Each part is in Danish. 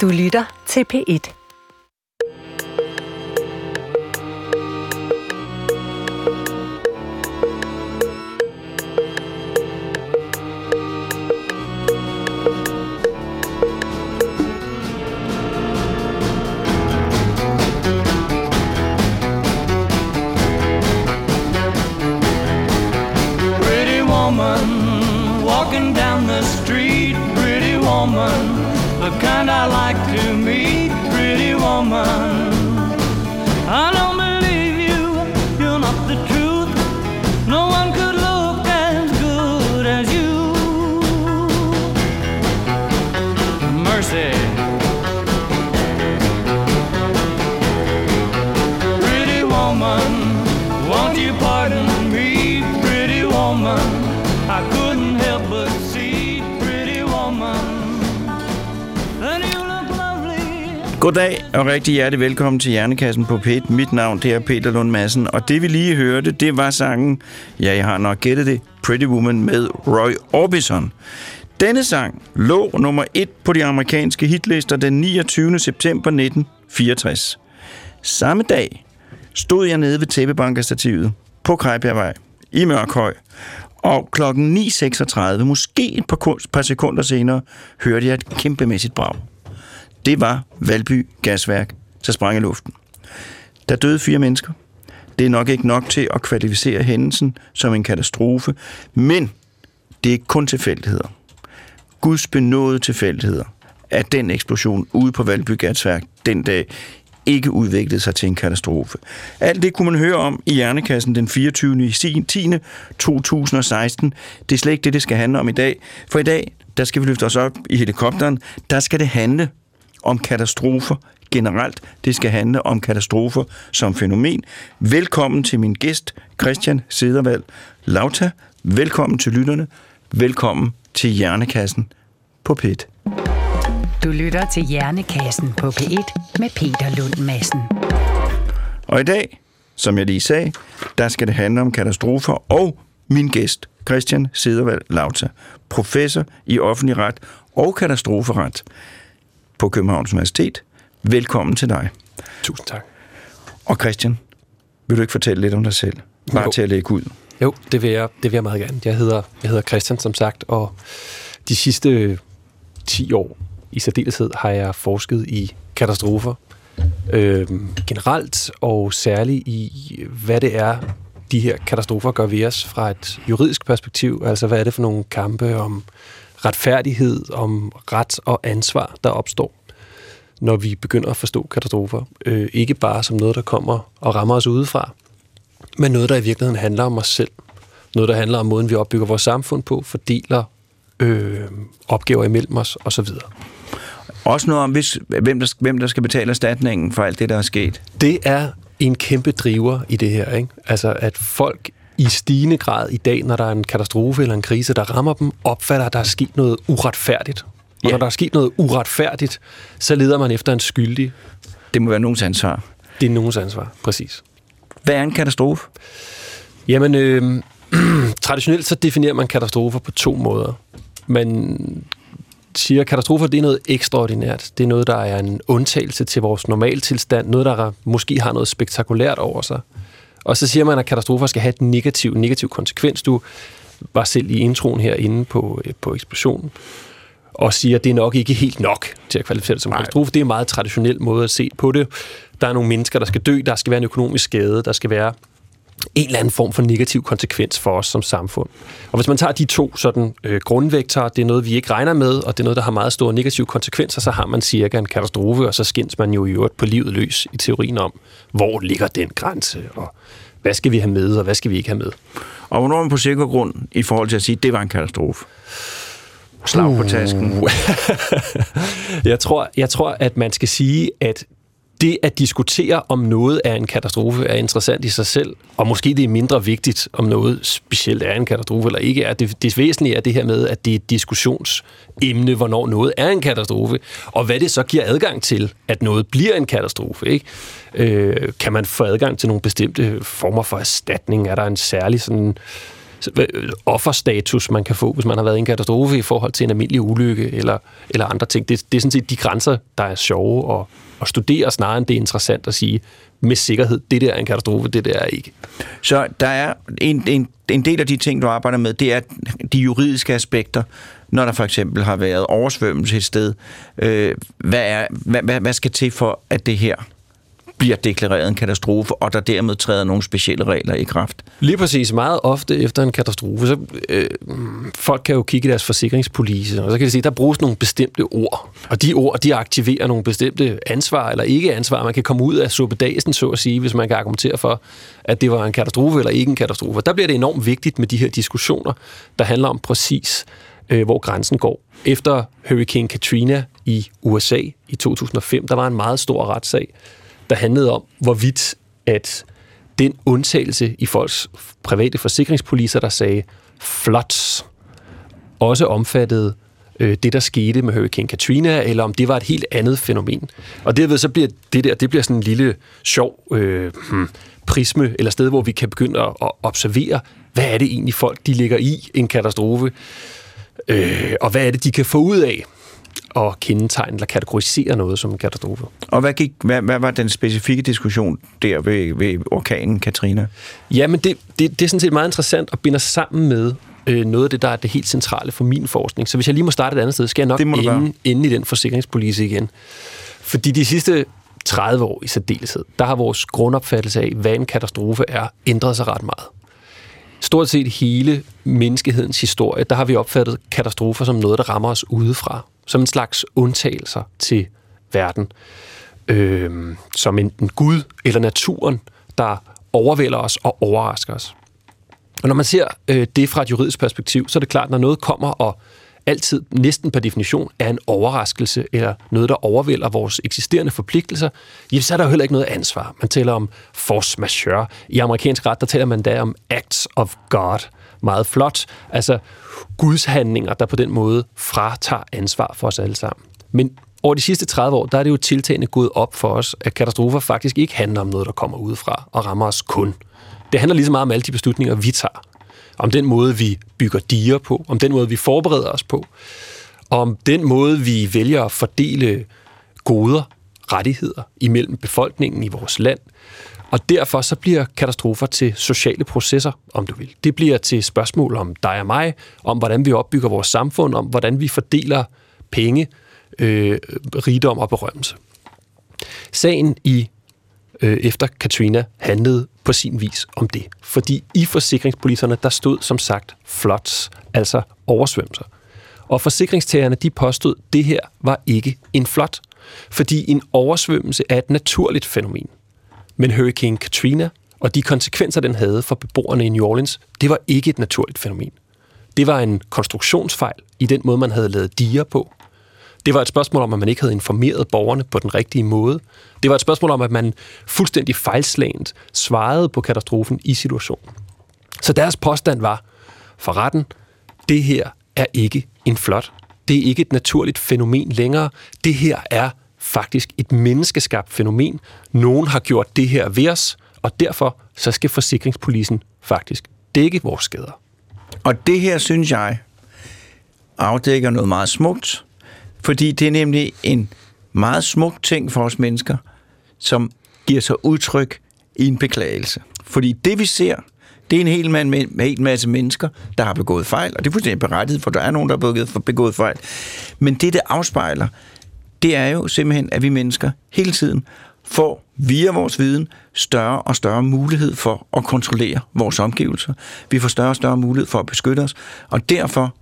Du lytter til P1. Og rigtig hjertelig velkommen til Hjernekassen på P1. Mit navn det er Peter Lund Madsen, og det vi lige hørte, det var sangen, ja, jeg har nok gættet det, Pretty Woman med Roy Orbison. Denne sang lå nummer et på de amerikanske hitlister den 29. september 1964. Samme dag stod jeg nede ved tæppebankerstativet på Krejbjergvej i Mørkhøj, og klokken 9.36, måske et par, par sekunder senere, hørte jeg et kæmpemæssigt brag. Det var Valby Gasværk, der sprang i luften. Der døde fire mennesker. Det er nok ikke nok til at kvalificere hændelsen som en katastrofe, men det er kun tilfældigheder. Guds benåede tilfældigheder, at den eksplosion ude på Valby Gasværk den dag ikke udviklede sig til en katastrofe. Alt det kunne man høre om i Hjernekassen den 24. 10. 2016. Det er slet ikke det, det skal handle om i dag. For i dag, der skal vi løfte os op i helikopteren. Der skal det handle om katastrofer generelt. Det skal handle om katastrofer som fænomen. Velkommen til min gæst, Christian Sedervald Lauta. Velkommen til lytterne. Velkommen til Hjernekassen på PET. Du lytter til Hjernekassen på P1 med Peter Lund Madsen. Og i dag, som jeg lige sagde, der skal det handle om katastrofer og min gæst, Christian Sedervald Lauta, professor i offentlig ret og katastroferet på Københavns Universitet. Velkommen til dig. Tusind tak. Og Christian, vil du ikke fortælle lidt om dig selv? Bare Jo. til at lægge ud. Jo, det vil jeg, det vil jeg meget gerne. Jeg hedder, jeg hedder Christian, som sagt, og de sidste 10 år i særdeleshed har jeg forsket i katastrofer øh, generelt, og særligt i, hvad det er, de her katastrofer gør ved os fra et juridisk perspektiv. Altså, hvad er det for nogle kampe om retfærdighed, om ret og ansvar, der opstår, når vi begynder at forstå katastrofer. Øh, ikke bare som noget, der kommer og rammer os udefra, men noget, der i virkeligheden handler om os selv. Noget, der handler om måden, vi opbygger vores samfund på, fordeler øh, opgaver imellem os osv. Også noget om, hvis, hvem, der, hvem der skal betale erstatningen for alt det, der er sket. Det er en kæmpe driver i det her. Ikke? Altså, at folk i stigende grad i dag, når der er en katastrofe eller en krise, der rammer dem, opfatter, at der er sket noget uretfærdigt. Og Ja. når der er sket noget uretfærdigt, så leder man efter en skyldig. Det må være nogens ansvar. Det er nogens ansvar, præcis. Hvad er en katastrofe? Jamen, øh, traditionelt så definerer man katastrofer på to måder. Man siger, at katastrofer det er noget ekstraordinært. Det er noget, der er en undtagelse til vores normaltilstand. Noget, der måske har noget spektakulært over sig. Og så siger man, at katastrofer skal have et negativ, negativ konsekvens. Du var selv i introen herinde på, øh, på eksplosionen og siger, at det er nok ikke helt nok til at kvalificere det som katastrofe. Det er en meget traditionel måde at se på det. Der er nogle mennesker, der skal dø, der skal være en økonomisk skade, der skal være en eller anden form for negativ konsekvens for os som samfund. Og hvis man tager de to sådan øh, grundvektorer, det er noget, vi ikke regner med, og det er noget, der har meget store negative konsekvenser, så har man cirka en katastrofe, og så skændes man jo i øvrigt på livet løs i teorien om, hvor ligger den grænse, og hvad skal vi have med, og hvad skal vi ikke have med. Og hvornår er man på sikker grund i forhold til at sige, at det var en katastrofe? Slag på tasken. Jeg tror, jeg tror, at man skal sige, at det at diskutere, om noget er en katastrofe, er interessant i sig selv, og måske det er mindre vigtigt, om noget specielt er en katastrofe eller ikke er. Det, det væsentlige er det her med, at det er et diskussionsemne, hvornår noget er en katastrofe, og hvad det så giver adgang til, at noget bliver en katastrofe. Ikke? Øh, kan man få adgang til nogle bestemte former for erstatning? Er der en særlig sådan øh, offerstatus, man kan få, hvis man har været i en katastrofe i forhold til en almindelig ulykke eller, eller andre ting. Det, det er sådan set de grænser, der er sjove at, at studere, snarere end det er interessant at sige med sikkerhed, det der er en katastrofe, det der er ikke. Så der er en, en, en del af de ting, du arbejder med, det er de juridiske aspekter, når der for eksempel har været oversvømmelse et sted. Øh, hvad, er, hvad, hvad, hvad skal til for, at det her bliver deklareret en katastrofe, og der dermed træder nogle specielle regler i kraft. Lige præcis. Meget ofte efter en katastrofe, så øh, folk kan jo kigge i deres forsikringspolice, og så kan de se, at der bruges nogle bestemte ord. Og de ord, de aktiverer nogle bestemte ansvar eller ikke ansvar. Man kan komme ud af suppedasen, så at sige, hvis man kan argumentere for, at det var en katastrofe eller ikke en katastrofe. Der bliver det enormt vigtigt med de her diskussioner, der handler om præcis, øh, hvor grænsen går. Efter Hurricane Katrina i USA i 2005, der var en meget stor retssag, der handlede om, hvorvidt at den undtagelse i folks private forsikringspoliser, der sagde floods, også omfattede øh, det, der skete med Hurricane Katrina, eller om det var et helt andet fænomen. Og derved så bliver det der, det bliver sådan en lille sjov øh, hmm, prisme, eller sted, hvor vi kan begynde at, at observere, hvad er det egentlig folk, de ligger i en katastrofe, øh, og hvad er det, de kan få ud af at kendetegne eller kategorisere noget som en katastrofe. Og hvad, gik, hvad, hvad var den specifikke diskussion der ved, ved orkanen Katrina? Jamen, det, det, det er sådan set meget interessant at binde sammen med øh, noget af det, der er det helt centrale for min forskning. Så hvis jeg lige må starte et andet sted, skal jeg nok ende, ende i den forsikringspolice igen. Fordi de sidste 30 år i særdeleshed, der har vores grundopfattelse af, hvad en katastrofe er, ændret sig ret meget. Stort set hele menneskehedens historie, der har vi opfattet katastrofer som noget, der rammer os udefra som en slags undtagelser til verden. Øh, som enten Gud eller naturen, der overvælder os og overrasker os. Og når man ser øh, det fra et juridisk perspektiv, så er det klart, når noget kommer og altid næsten per definition er en overraskelse eller noget, der overvælder vores eksisterende forpligtelser, ja, så er der jo heller ikke noget ansvar. Man taler om force majeure. I amerikansk ret, der taler man der om acts of God. Meget flot. Altså Guds handlinger, der på den måde fratager ansvar for os alle sammen. Men over de sidste 30 år, der er det jo tiltagende gået op for os, at katastrofer faktisk ikke handler om noget, der kommer udefra og rammer os kun. Det handler lige så meget om alle de beslutninger, vi tager. Om den måde, vi bygger diger på, om den måde, vi forbereder os på, om den måde, vi vælger at fordele goder, rettigheder imellem befolkningen i vores land, og derfor så bliver katastrofer til sociale processer, om du vil. Det bliver til spørgsmål om dig og mig, om hvordan vi opbygger vores samfund, om hvordan vi fordeler penge, øh, rigdom og berømmelse. Sagen i øh, efter Katrina handlede på sin vis om det. Fordi i forsikringspoliserne, der stod som sagt floods, altså oversvømmelser. Og forsikringstagerne, de påstod, at det her var ikke en flot, fordi en oversvømmelse er et naturligt fænomen. Men Hurricane Katrina og de konsekvenser, den havde for beboerne i New Orleans, det var ikke et naturligt fænomen. Det var en konstruktionsfejl i den måde, man havde lavet diger på. Det var et spørgsmål om, at man ikke havde informeret borgerne på den rigtige måde. Det var et spørgsmål om, at man fuldstændig fejlslagent svarede på katastrofen i situationen. Så deres påstand var for retten, det her er ikke en flot. Det er ikke et naturligt fænomen længere. Det her er faktisk et menneskeskabt fænomen. Nogen har gjort det her ved os, og derfor så skal forsikringspolisen faktisk dække vores skader. Og det her, synes jeg, afdækker noget meget smukt, fordi det er nemlig en meget smuk ting for os mennesker, som giver sig udtryk i en beklagelse. Fordi det, vi ser, det er en hel, man, med, med en masse mennesker, der har begået fejl, og det er fuldstændig berettiget, for der er nogen, der har begået, begået fejl. Men det, det afspejler, det er jo simpelthen, at vi mennesker hele tiden får via vores viden større og større mulighed for at kontrollere vores omgivelser. Vi får større og større mulighed for at beskytte os, og derfor,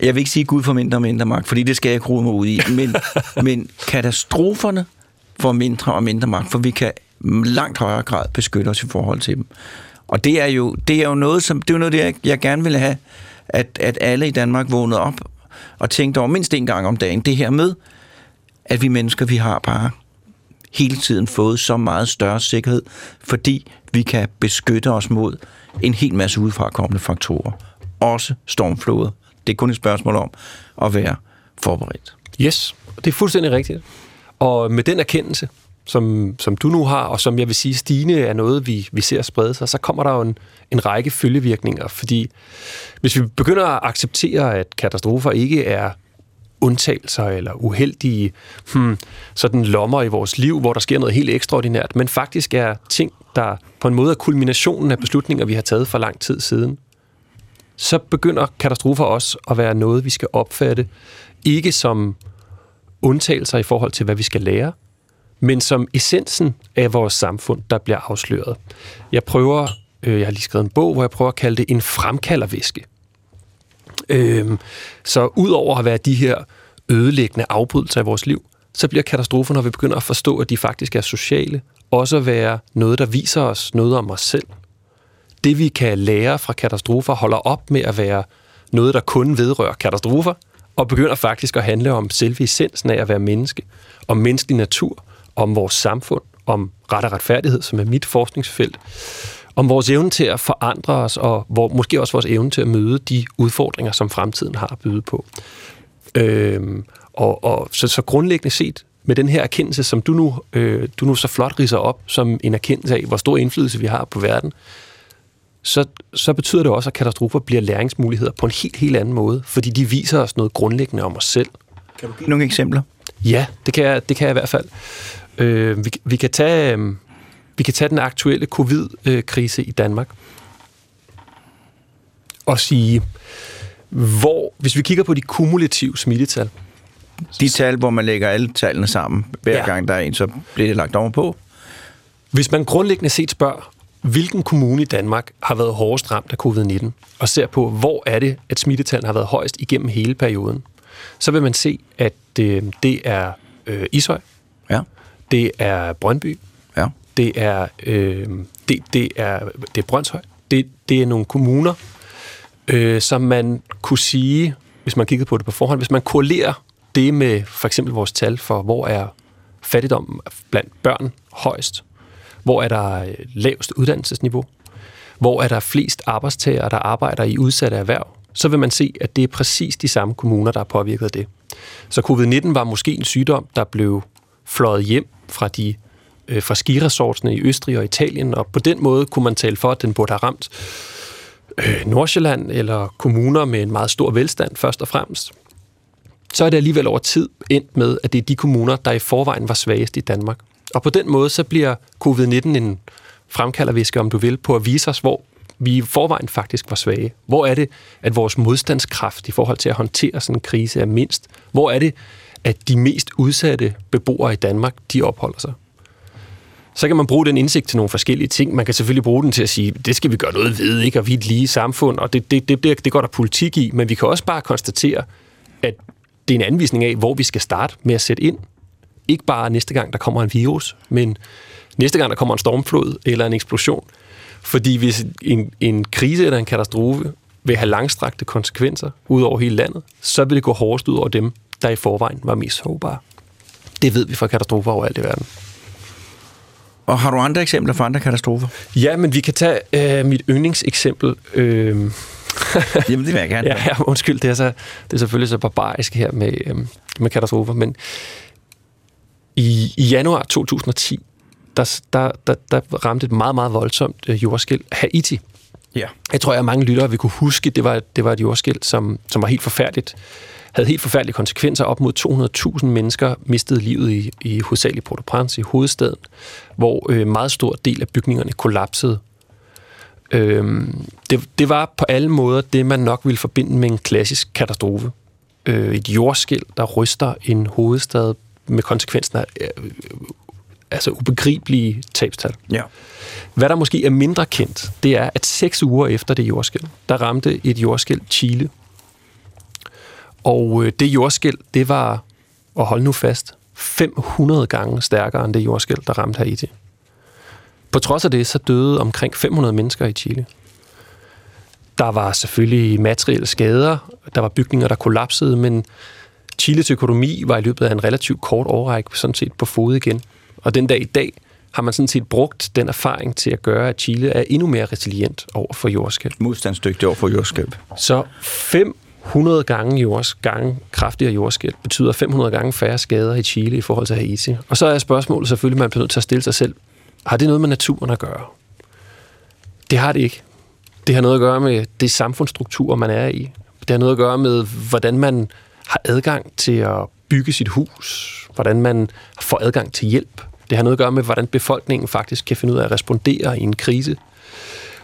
jeg vil ikke sige Gud for mindre og mindre magt, fordi det skal jeg ikke mig ud i, men, men katastroferne får mindre og mindre magt, for vi kan langt højere grad beskytte os i forhold til dem. Og det er jo, det er jo noget, som, det er jo noget, jeg, jeg gerne vil have, at, at alle i Danmark vågnede op og tænkte over mindst en gang om dagen, det her med, at vi mennesker, vi har bare hele tiden fået så meget større sikkerhed, fordi vi kan beskytte os mod en hel masse udefrakommende faktorer. Også stormfloder. Det er kun et spørgsmål om at være forberedt. Yes, det er fuldstændig rigtigt. Og med den erkendelse, som, som du nu har, og som jeg vil sige, stigende er noget, vi, vi ser sprede sig, så kommer der jo en, en række følgevirkninger. Fordi hvis vi begynder at acceptere, at katastrofer ikke er undtagelser eller uheldige hmm, sådan lommer i vores liv, hvor der sker noget helt ekstraordinært, men faktisk er ting, der på en måde er kulminationen af beslutninger, vi har taget for lang tid siden, så begynder katastrofer også at være noget, vi skal opfatte, ikke som undtagelser i forhold til, hvad vi skal lære, men som essensen af vores samfund, der bliver afsløret. Jeg prøver, øh, jeg har lige skrevet en bog, hvor jeg prøver at kalde det en fremkaldervæske. Øhm, så udover at være de her ødelæggende afbrydelser i vores liv, så bliver katastrofer, når vi begynder at forstå, at de faktisk er sociale, også at være noget, der viser os noget om os selv. Det, vi kan lære fra katastrofer, holder op med at være noget, der kun vedrører katastrofer, og begynder faktisk at handle om selve essensen af at være menneske, om menneskelig natur, om vores samfund, om ret og retfærdighed, som er mit forskningsfelt, om vores evne til at forandre os, og hvor, måske også vores evne til at møde de udfordringer, som fremtiden har at byde på. Øhm, og, og så, så grundlæggende set, med den her erkendelse, som du nu, øh, du nu så flot riser op, som en erkendelse af, hvor stor indflydelse vi har på verden, så, så betyder det også, at katastrofer bliver læringsmuligheder på en helt, helt anden måde, fordi de viser os noget grundlæggende om os selv. Kan du give nogle eksempler? Ja, det kan jeg, det kan jeg i hvert fald. Øh, vi, vi, kan tage, øh, vi kan tage den aktuelle covid-krise i Danmark og sige, hvor, hvis vi kigger på de kumulative smittetal, De tal, hvor man lægger alle tallene sammen, hver Ja. gang der er en, så bliver det lagt over på. Hvis man grundlæggende set spørger, hvilken kommune i Danmark har været hårdest ramt af covid-19, og ser på, hvor er det, at smittetallene har været højst igennem hele perioden, så vil man se, at øh, det er øh, Ishøj, Ja. det er Brøndby, Ja det er, øh, det, det er, det er Brøndshøj. Det, det er nogle kommuner, øh, som man kunne sige, hvis man kiggede på det på forhånd, hvis man korrelerer det med for eksempel vores tal for, hvor er fattigdom blandt børn højst, hvor er der lavest uddannelsesniveau, hvor er der flest arbejdstagere, der arbejder i udsatte erhverv, så vil man se, at det er præcis de samme kommuner, der har påvirket det. Så covid-19 var måske en sygdom, der blev fløjet hjem fra de øh, fra skiresortsene i Østrig og Italien, og på den måde kunne man tale for, at den burde have ramt øh, Nordsjælland eller kommuner med en meget stor velstand først og fremmest. Så er det alligevel over tid endt med, at det er de kommuner, der i forvejen var svagest i Danmark. Og på den måde så bliver covid-19 en fremkalderviske, om du vil, på at vise os, hvor vi i forvejen faktisk var svage. Hvor er det, at vores modstandskraft i forhold til at håndtere sådan en krise er mindst? Hvor er det, at de mest udsatte beboere i Danmark, de opholder sig? Så kan man bruge den indsigt til nogle forskellige ting. Man kan selvfølgelig bruge den til at sige, det skal vi gøre noget ved, ikke? og vi er et lige samfund, og det, det, det, det, det går der politik i. Men vi kan også bare konstatere, at det er en anvisning af, hvor vi skal starte med at sætte ind. Ikke bare næste gang, der kommer en virus, men næste gang, der kommer en stormflod eller en eksplosion. Fordi hvis en, en krise eller en katastrofe vil have langstrakte konsekvenser ud over hele landet, så vil det gå hårdest ud over dem, der i forvejen var mest sårbare. Det ved vi fra katastrofer overalt i verden. Og har du andre eksempler for andre katastrofer? Ja, men vi kan tage øh, mit yndlingseksempel. Øh, Jamen, det vil jeg gerne. ja, ja, undskyld, det er, så, det er selvfølgelig så barbarisk her med, øh, med katastrofer, men i, i januar 2010, der, der, der, der ramte et meget, meget voldsomt øh, jordskæld Haiti ja. Jeg tror, at mange lyttere vil kunne huske, det var, det var et jordskæld, som, som var helt forfærdeligt. Havde helt forfærdelige konsekvenser. Op mod 200.000 mennesker mistede livet i, i hovedsageligt Port-au-Prince i hovedstaden, hvor øh, meget stor del af bygningerne kollapsede. Øhm, det, det var på alle måder det, man nok ville forbinde med en klassisk katastrofe. Øh, et jordskæld, der ryster en hovedstad med konsekvenser af øh, altså ubegribelige tabstal. ja. Hvad der måske er mindre kendt, det er, at seks uger efter det jordskæld, der ramte et jordskæld Chile. Og øh, det jordskæld, det var, og hold nu fast, 500 gange stærkere end det jordskæld, der ramte Haiti. På trods af det, så døde omkring 500 mennesker i Chile. Der var selvfølgelig materielle skader, der var bygninger, der kollapsede, men Chiles økonomi var i løbet af en relativt kort årrække sådan set på fod igen. Og den dag i dag har man sådan set brugt den erfaring til at gøre, at Chile er endnu mere resilient over for jordskælv. Modstandsdygtig over for jordskælv. Så 100 gange jords, gange kraftigere jordskæld betyder 500 gange færre skader i Chile i forhold til Haiti. Og så er spørgsmålet selvfølgelig, man bliver nødt til at stille sig selv, har det noget med naturen at gøre? Det har det ikke. Det har noget at gøre med det samfundsstruktur, man er i. Det har noget at gøre med, hvordan man har adgang til at bygge sit hus, hvordan man får adgang til hjælp. Det har noget at gøre med, hvordan befolkningen faktisk kan finde ud af at respondere i en krise.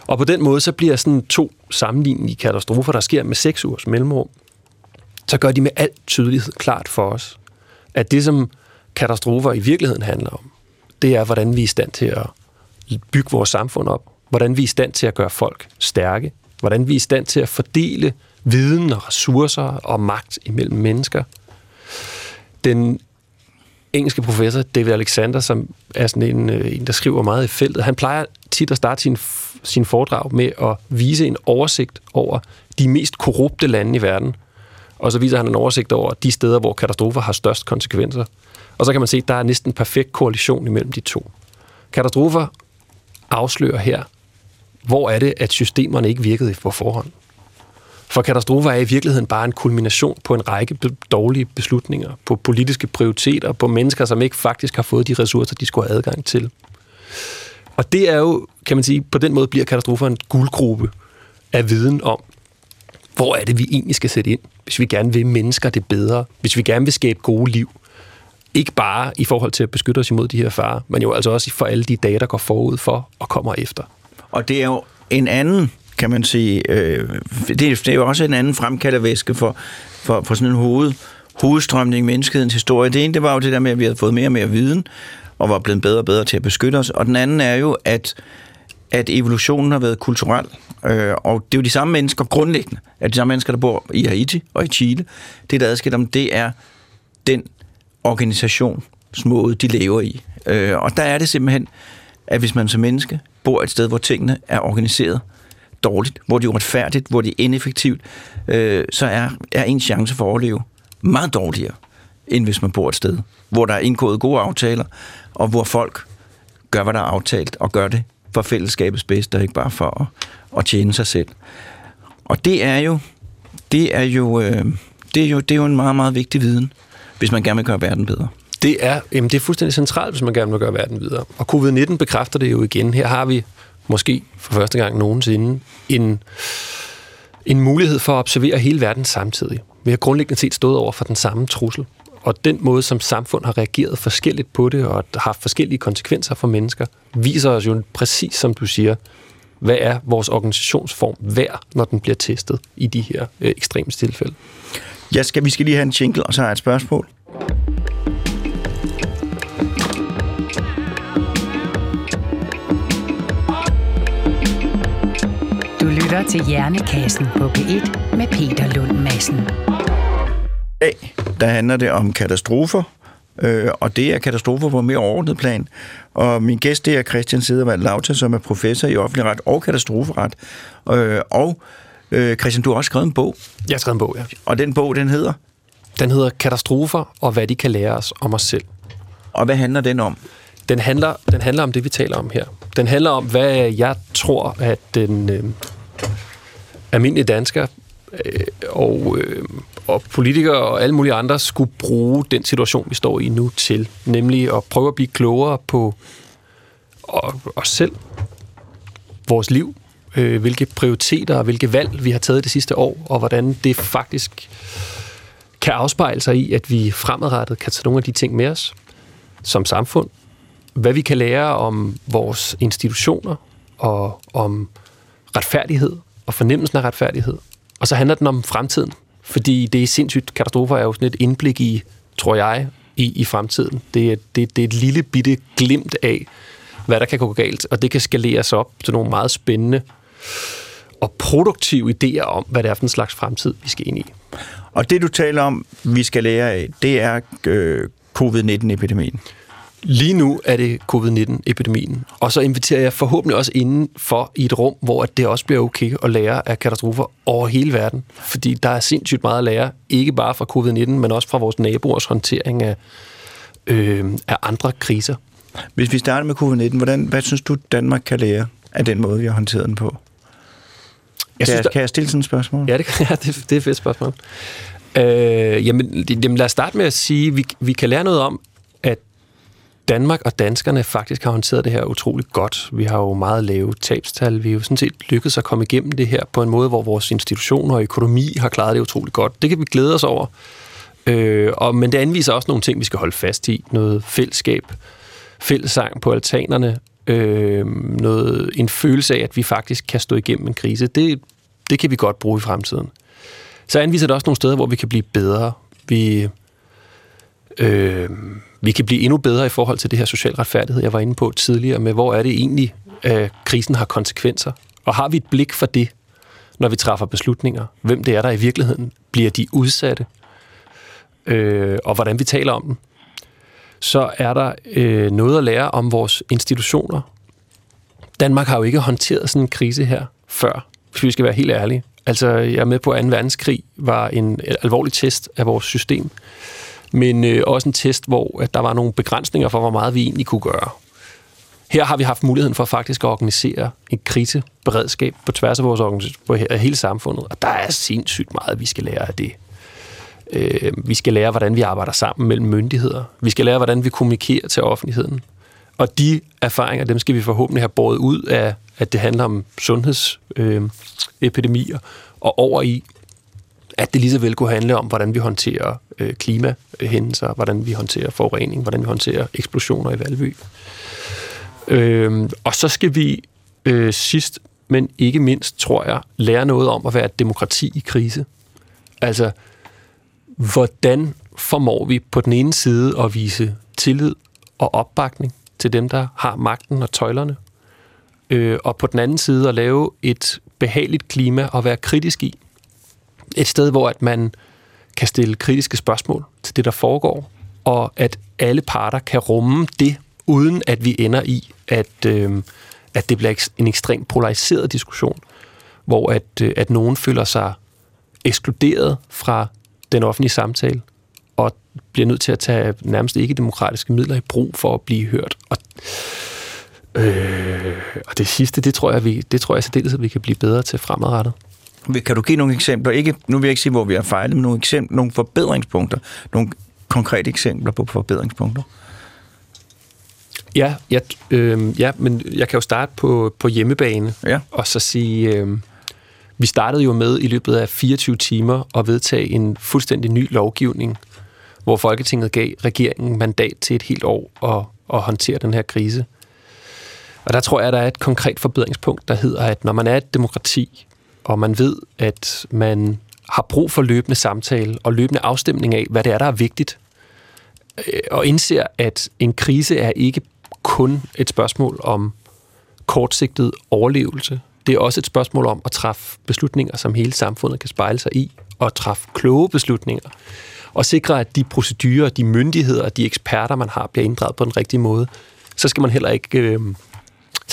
Og på den måde, så bliver sådan to sammenlignelige katastrofer, der sker med seks ugers mellemrum, så gør de med al tydelighed klart for os, at det, som katastrofer i virkeligheden handler om, det er, hvordan vi er i stand til at bygge vores samfund op, hvordan vi er i stand til at gøre folk stærke, hvordan vi er i stand til at fordele viden og ressourcer og magt imellem mennesker. Den engelske professor David Alexander, som er sådan en, øh, en der skriver meget i feltet, han plejer tit at starte sin, sin foredrag med at vise en oversigt over de mest korrupte lande i verden. Og så viser han en oversigt over de steder, hvor katastrofer har størst konsekvenser. Og så kan man se, at der er næsten en perfekt koalition imellem de to. Katastrofer afslører her, hvor er det, at systemerne ikke virkede på forhånd. For katastrofer er i virkeligheden bare en kulmination på en række dårlige beslutninger, på politiske prioriteter, på mennesker, som ikke faktisk har fået de ressourcer, de skulle have adgang til. Og det er jo, kan man sige, på den måde bliver katastrofer en guldgruppe af viden om, hvor er det, vi egentlig skal sætte ind, hvis vi gerne vil mennesker det bedre, hvis vi gerne vil skabe gode liv. Ikke bare i forhold til at beskytte os imod de her farer, men jo altså også for alle de data, der går forud for og kommer efter. Og det er jo en anden kan man sige, øh, det, det er jo også en anden fremkaldervæske for, for, for sådan en hoved, hovedstrømning i menneskehedens historie. Det ene, det var jo det der med, at vi havde fået mere og mere viden, og var blevet bedre og bedre til at beskytte os. Og den anden er jo, at, at evolutionen har været kulturel. Øh, og det er jo de samme mennesker grundlæggende, at de samme mennesker, der bor i Haiti og i Chile, det der adskiller om, det er den organisationsmåde, de lever i. Øh, og der er det simpelthen, at hvis man som menneske bor et sted, hvor tingene er organiseret, dårligt, hvor det er uretfærdigt, hvor det er ineffektivt, øh, så er, er en chance for at overleve meget dårligere, end hvis man bor et sted, hvor der er indgået gode aftaler, og hvor folk gør, hvad der er aftalt, og gør det for fællesskabets bedste, og ikke bare for at, at tjene sig selv. Og det er jo, det er jo, øh, det er jo, det er jo en meget, meget vigtig viden, hvis man gerne vil gøre verden bedre. Det er, jamen det er fuldstændig centralt, hvis man gerne vil gøre verden videre. Og covid-19 bekræfter det jo igen. Her har vi måske for første gang nogensinde, en, en mulighed for at observere hele verden samtidig. Vi har grundlæggende set stået over for den samme trussel. Og den måde, som samfund har reageret forskelligt på det, og har haft forskellige konsekvenser for mennesker, viser os jo præcis, som du siger, hvad er vores organisationsform værd, når den bliver testet i de her øh, ekstreme tilfælde. Ja, skal, vi skal lige have en jingle, og så har jeg et spørgsmål. Lytter til Hjernekassen på P1 med Peter Lund Madsen. A, der handler det om katastrofer, øh, og det er katastrofer på mere overordnet plan. Og min gæst det er Christian Sedervald Lauta, som er professor i offentlig ret og katastroferet. Øh, og øh, Christian, du har også skrevet en bog. Jeg har skrevet en bog, ja. Og den bog, den hedder? Den hedder Katastrofer og hvad de kan lære os om os selv. Og hvad handler den om? Den handler, den handler om det, vi taler om her. Den handler om, hvad jeg tror, at den, øh, almindelige danskere øh, og, øh, og politikere og alle mulige andre skulle bruge den situation, vi står i nu til, nemlig at prøve at blive klogere på os selv, vores liv, øh, hvilke prioriteter og hvilke valg vi har taget det sidste år, og hvordan det faktisk kan afspejle sig i, at vi fremadrettet kan tage nogle af de ting med os som samfund, hvad vi kan lære om vores institutioner og om retfærdighed og fornemmelsen af retfærdighed. Og så handler den om fremtiden, fordi det er sindssygt. Katastrofer er jo sådan et indblik i, tror jeg, i, i fremtiden. Det er, det, det er et lille bitte glimt af, hvad der kan gå galt, og det kan skaleres op til nogle meget spændende og produktive idéer om, hvad det er for en slags fremtid, vi skal ind i. Og det, du taler om, vi skal lære af, det er øh, covid-19-epidemien. Lige nu er det covid-19-epidemien, og så inviterer jeg forhåbentlig også inden for i et rum, hvor det også bliver okay at lære af katastrofer over hele verden. Fordi der er sindssygt meget at lære, ikke bare fra covid-19, men også fra vores naboers håndtering af, øh, af andre kriser. Hvis vi starter med covid-19, hvordan, hvad synes du, Danmark kan lære af den måde, vi har håndteret den på? Jeg synes, kan, jeg, kan jeg stille sådan et spørgsmål? Ja, det, ja, det, det er et fedt spørgsmål. Øh, jamen, jamen, lad os starte med at sige, at vi, vi kan lære noget om, Danmark og danskerne faktisk har håndteret det her utroligt godt. Vi har jo meget lave tabstal. Vi har jo sådan set lykkedes at komme igennem det her på en måde, hvor vores institutioner og økonomi har klaret det utroligt godt. Det kan vi glæde os over. Øh, og, men det anviser også nogle ting, vi skal holde fast i. Noget fællesskab, fællessang på altanerne, øh, noget, en følelse af, at vi faktisk kan stå igennem en krise. Det, det kan vi godt bruge i fremtiden. Så anviser det også nogle steder, hvor vi kan blive bedre. Vi, øh, vi kan blive endnu bedre i forhold til det her social retfærdighed, jeg var inde på tidligere, med hvor er det egentlig, at krisen har konsekvenser. Og har vi et blik for det, når vi træffer beslutninger? Hvem det er, der i virkeligheden bliver de udsatte? Øh, og hvordan vi taler om dem? Så er der øh, noget at lære om vores institutioner. Danmark har jo ikke håndteret sådan en krise her før, hvis vi skal være helt ærlige. Altså, jeg er med på, at 2. verdenskrig var en øh, alvorlig test af vores system, men øh, også en test, hvor at der var nogle begrænsninger for, hvor meget vi egentlig kunne gøre. Her har vi haft muligheden for faktisk at organisere en kriseberedskab på tværs af vores på hele samfundet, og der er sindssygt meget, vi skal lære af det. Øh, vi skal lære, hvordan vi arbejder sammen mellem myndigheder. Vi skal lære, hvordan vi kommunikerer til offentligheden. Og de erfaringer, dem skal vi forhåbentlig have båret ud af, at det handler om sundhedsepidemier, øh, og over i, at det lige så vel kunne handle om, hvordan vi håndterer øh, klimahændelser, hvordan vi håndterer forurening, hvordan vi håndterer eksplosioner i Valby. Øh, og så skal vi øh, sidst, men ikke mindst, tror jeg, lære noget om at være et demokrati i krise. Altså, hvordan formår vi på den ene side at vise tillid og opbakning til dem, der har magten og tøjlerne, øh, og på den anden side at lave et behageligt klima og være kritisk i. Et sted, hvor at man kan stille kritiske spørgsmål til det, der foregår, og at alle parter kan rumme det, uden at vi ender i, at, øh, at det bliver en ekstremt polariseret diskussion, hvor at, øh, at nogen føler sig ekskluderet fra den offentlige samtale, og bliver nødt til at tage nærmest ikke demokratiske midler i brug for at blive hørt. Og, øh, og det sidste, det tror jeg, vi, det tror jeg særdeles, at vi kan blive bedre til fremadrettet. Kan du give nogle eksempler? Ikke, nu vil jeg ikke sige, hvor vi har fejlet, men nogle, eksempler, nogle forbedringspunkter. Nogle konkrete eksempler på forbedringspunkter. Ja, ja, øh, ja, men jeg kan jo starte på, på hjemmebane, ja. og så sige, øh, vi startede jo med i løbet af 24 timer at vedtage en fuldstændig ny lovgivning, hvor Folketinget gav regeringen mandat til et helt år at, at håndtere den her krise. Og der tror jeg, der er et konkret forbedringspunkt, der hedder, at når man er et demokrati, og man ved, at man har brug for løbende samtale og løbende afstemning af, hvad det er, der er vigtigt, øh, og indser, at en krise er ikke kun et spørgsmål om kortsigtet overlevelse. Det er også et spørgsmål om at træffe beslutninger, som hele samfundet kan spejle sig i, og træffe kloge beslutninger, og sikre, at de procedurer, de myndigheder, de eksperter, man har, bliver inddraget på den rigtige måde. Så skal man heller ikke... Øh,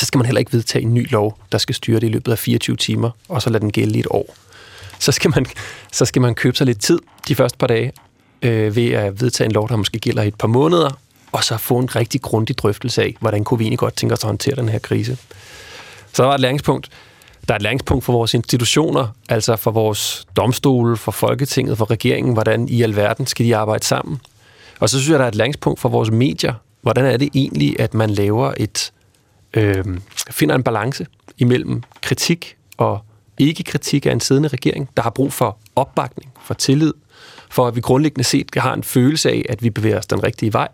så skal man heller ikke vedtage en ny lov, der skal styre det i løbet af 24 timer, og så lade den gælde i et år. Så skal man, så skal man købe sig lidt tid de første par dage øh, ved at vedtage en lov, der måske gælder i et par måneder, og så få en rigtig grundig drøftelse af, hvordan kunne vi egentlig godt tænke os at håndtere den her krise. Så der var et læringspunkt. Der er et læringspunkt for vores institutioner, altså for vores domstole, for Folketinget, for regeringen, hvordan i alverden skal de arbejde sammen. Og så synes jeg, der er et læringspunkt for vores medier. Hvordan er det egentlig, at man laver et, øh, finder en balance imellem kritik og ikke-kritik af en siddende regering, der har brug for opbakning, for tillid, for at vi grundlæggende set har en følelse af, at vi bevæger os den rigtige vej,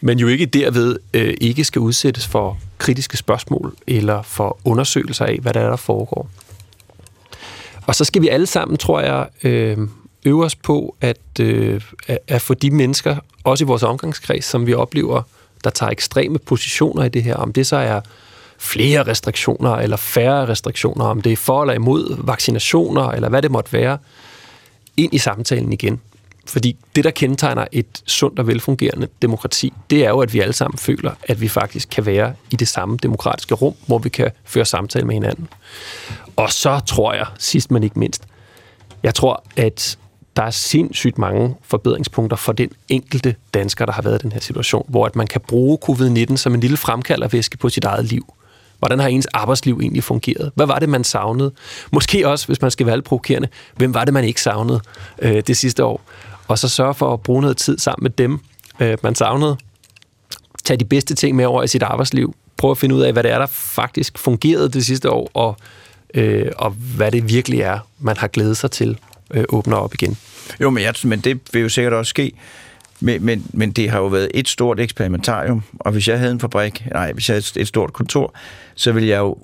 men jo ikke derved øh, ikke skal udsættes for kritiske spørgsmål eller for undersøgelser af, hvad der er, der foregår. Og så skal vi alle sammen, tror jeg, øh, øve os på at, øh, at få de mennesker, også i vores omgangskreds, som vi oplever, der tager ekstreme positioner i det her, om det så er flere restriktioner eller færre restriktioner, om det er for eller imod vaccinationer, eller hvad det måtte være, ind i samtalen igen. Fordi det, der kendetegner et sundt og velfungerende demokrati, det er jo, at vi alle sammen føler, at vi faktisk kan være i det samme demokratiske rum, hvor vi kan føre samtale med hinanden. Og så tror jeg, sidst men ikke mindst, jeg tror, at der er sindssygt mange forbedringspunkter for den enkelte dansker, der har været i den her situation, hvor at man kan bruge covid-19 som en lille fremkaldervæske på sit eget liv Hvordan har ens arbejdsliv egentlig fungeret? Hvad var det, man savnede? Måske også, hvis man skal være lidt provokerende, hvem var det, man ikke savnede øh, det sidste år? Og så sørge for at bruge noget tid sammen med dem, øh, man savnede. Tag de bedste ting med over i sit arbejdsliv. Prøv at finde ud af, hvad det er, der faktisk fungerede det sidste år, og, øh, og hvad det virkelig er, man har glædet sig til øh, åbner op igen. Jo, men, jeg, men det vil jo sikkert også ske. Men, men, men det har jo været et stort eksperimentarium, og hvis jeg havde en fabrik, nej, hvis jeg havde et stort kontor, så ville jeg jo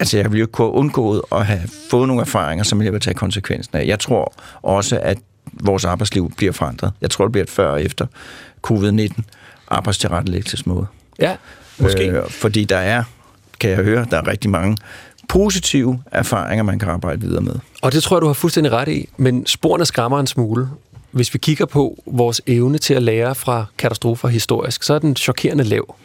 altså jeg ville jo kunne undgået at have fået nogle erfaringer, som jeg vil tage konsekvensen af. Jeg tror også, at vores arbejdsliv bliver forandret. Jeg tror, det bliver et før og efter covid-19 arbejdstilrettelæggelsesmåde. Ja, måske. Øh, fordi der er, kan jeg høre, der er rigtig mange positive erfaringer, man kan arbejde videre med. Og det tror jeg, du har fuldstændig ret i, men sporene skræmmer en smule. Hvis vi kigger på vores evne til at lære fra katastrofer historisk, så er den chokerende lav.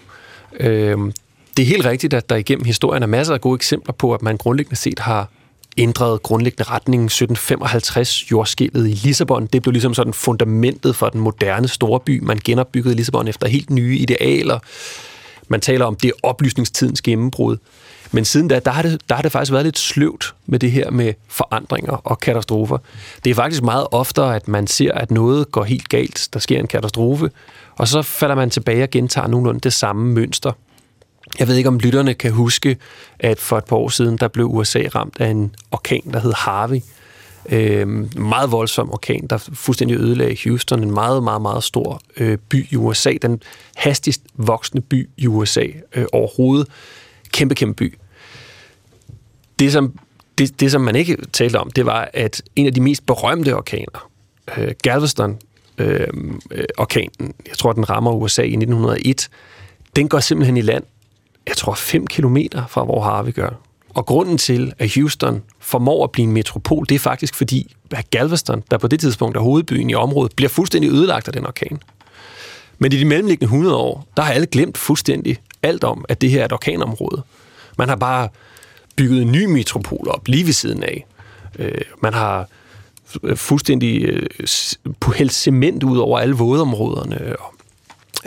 Øhm, det er helt rigtigt, at der igennem historien er masser af gode eksempler på, at man grundlæggende set har ændret grundlæggende retningen 1755 jordskælvet i Lissabon. Det blev ligesom sådan fundamentet for den moderne storby. Man genopbyggede Lissabon efter helt nye idealer. Man taler om det oplysningstidens gennembrud. Men siden da, der har, det, der har det faktisk været lidt sløvt med det her med forandringer og katastrofer. Det er faktisk meget oftere, at man ser, at noget går helt galt, der sker en katastrofe, og så falder man tilbage og gentager nogenlunde det samme mønster. Jeg ved ikke, om lytterne kan huske, at for et par år siden, der blev USA ramt af en orkan, der hed Harvey. Øh, meget voldsom orkan, der fuldstændig ødelagde Houston, en meget, meget, meget stor øh, by i USA. Den hastigst voksende by i USA øh, overhovedet. Kæmpe, kæmpe by. Det som, det, det, som man ikke talte om, det var, at en af de mest berømte orkaner, øh, Galveston, øh, øh, orkanen, jeg tror, den rammer USA i 1901, den går simpelthen i land jeg tror, 5 kilometer fra, hvor Harvey gør. Og grunden til, at Houston formår at blive en metropol, det er faktisk fordi, at Galveston, der på det tidspunkt er hovedbyen i området, bliver fuldstændig ødelagt af den orkan. Men i de mellemliggende 100 år, der har alle glemt fuldstændig alt om, at det her er et orkanområde. Man har bare bygget en ny metropol op lige ved siden af. Øh, man har fuldstændig øh, hældt cement ud over alle vådområderne, og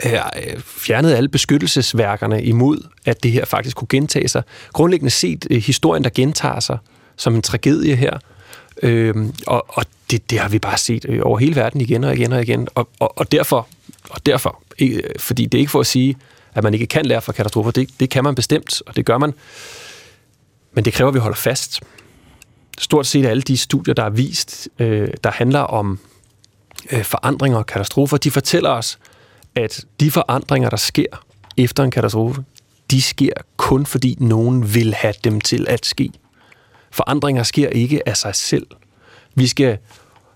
øh, øh, fjernet alle beskyttelsesværkerne imod, at det her faktisk kunne gentage sig. Grundlæggende set øh, historien, der gentager sig som en tragedie her. Øh, og og det, det har vi bare set øh, over hele verden igen og igen og igen. Og, og, og derfor, og derfor øh, fordi det er ikke for at sige, at man ikke kan lære fra katastrofer. Det, det kan man bestemt, og det gør man. Men det kræver, at vi holder fast. Stort set alle de studier, der er vist, øh, der handler om øh, forandringer og katastrofer, de fortæller os, at de forandringer, der sker efter en katastrofe, de sker kun fordi nogen vil have dem til at ske. Forandringer sker ikke af sig selv. Vi skal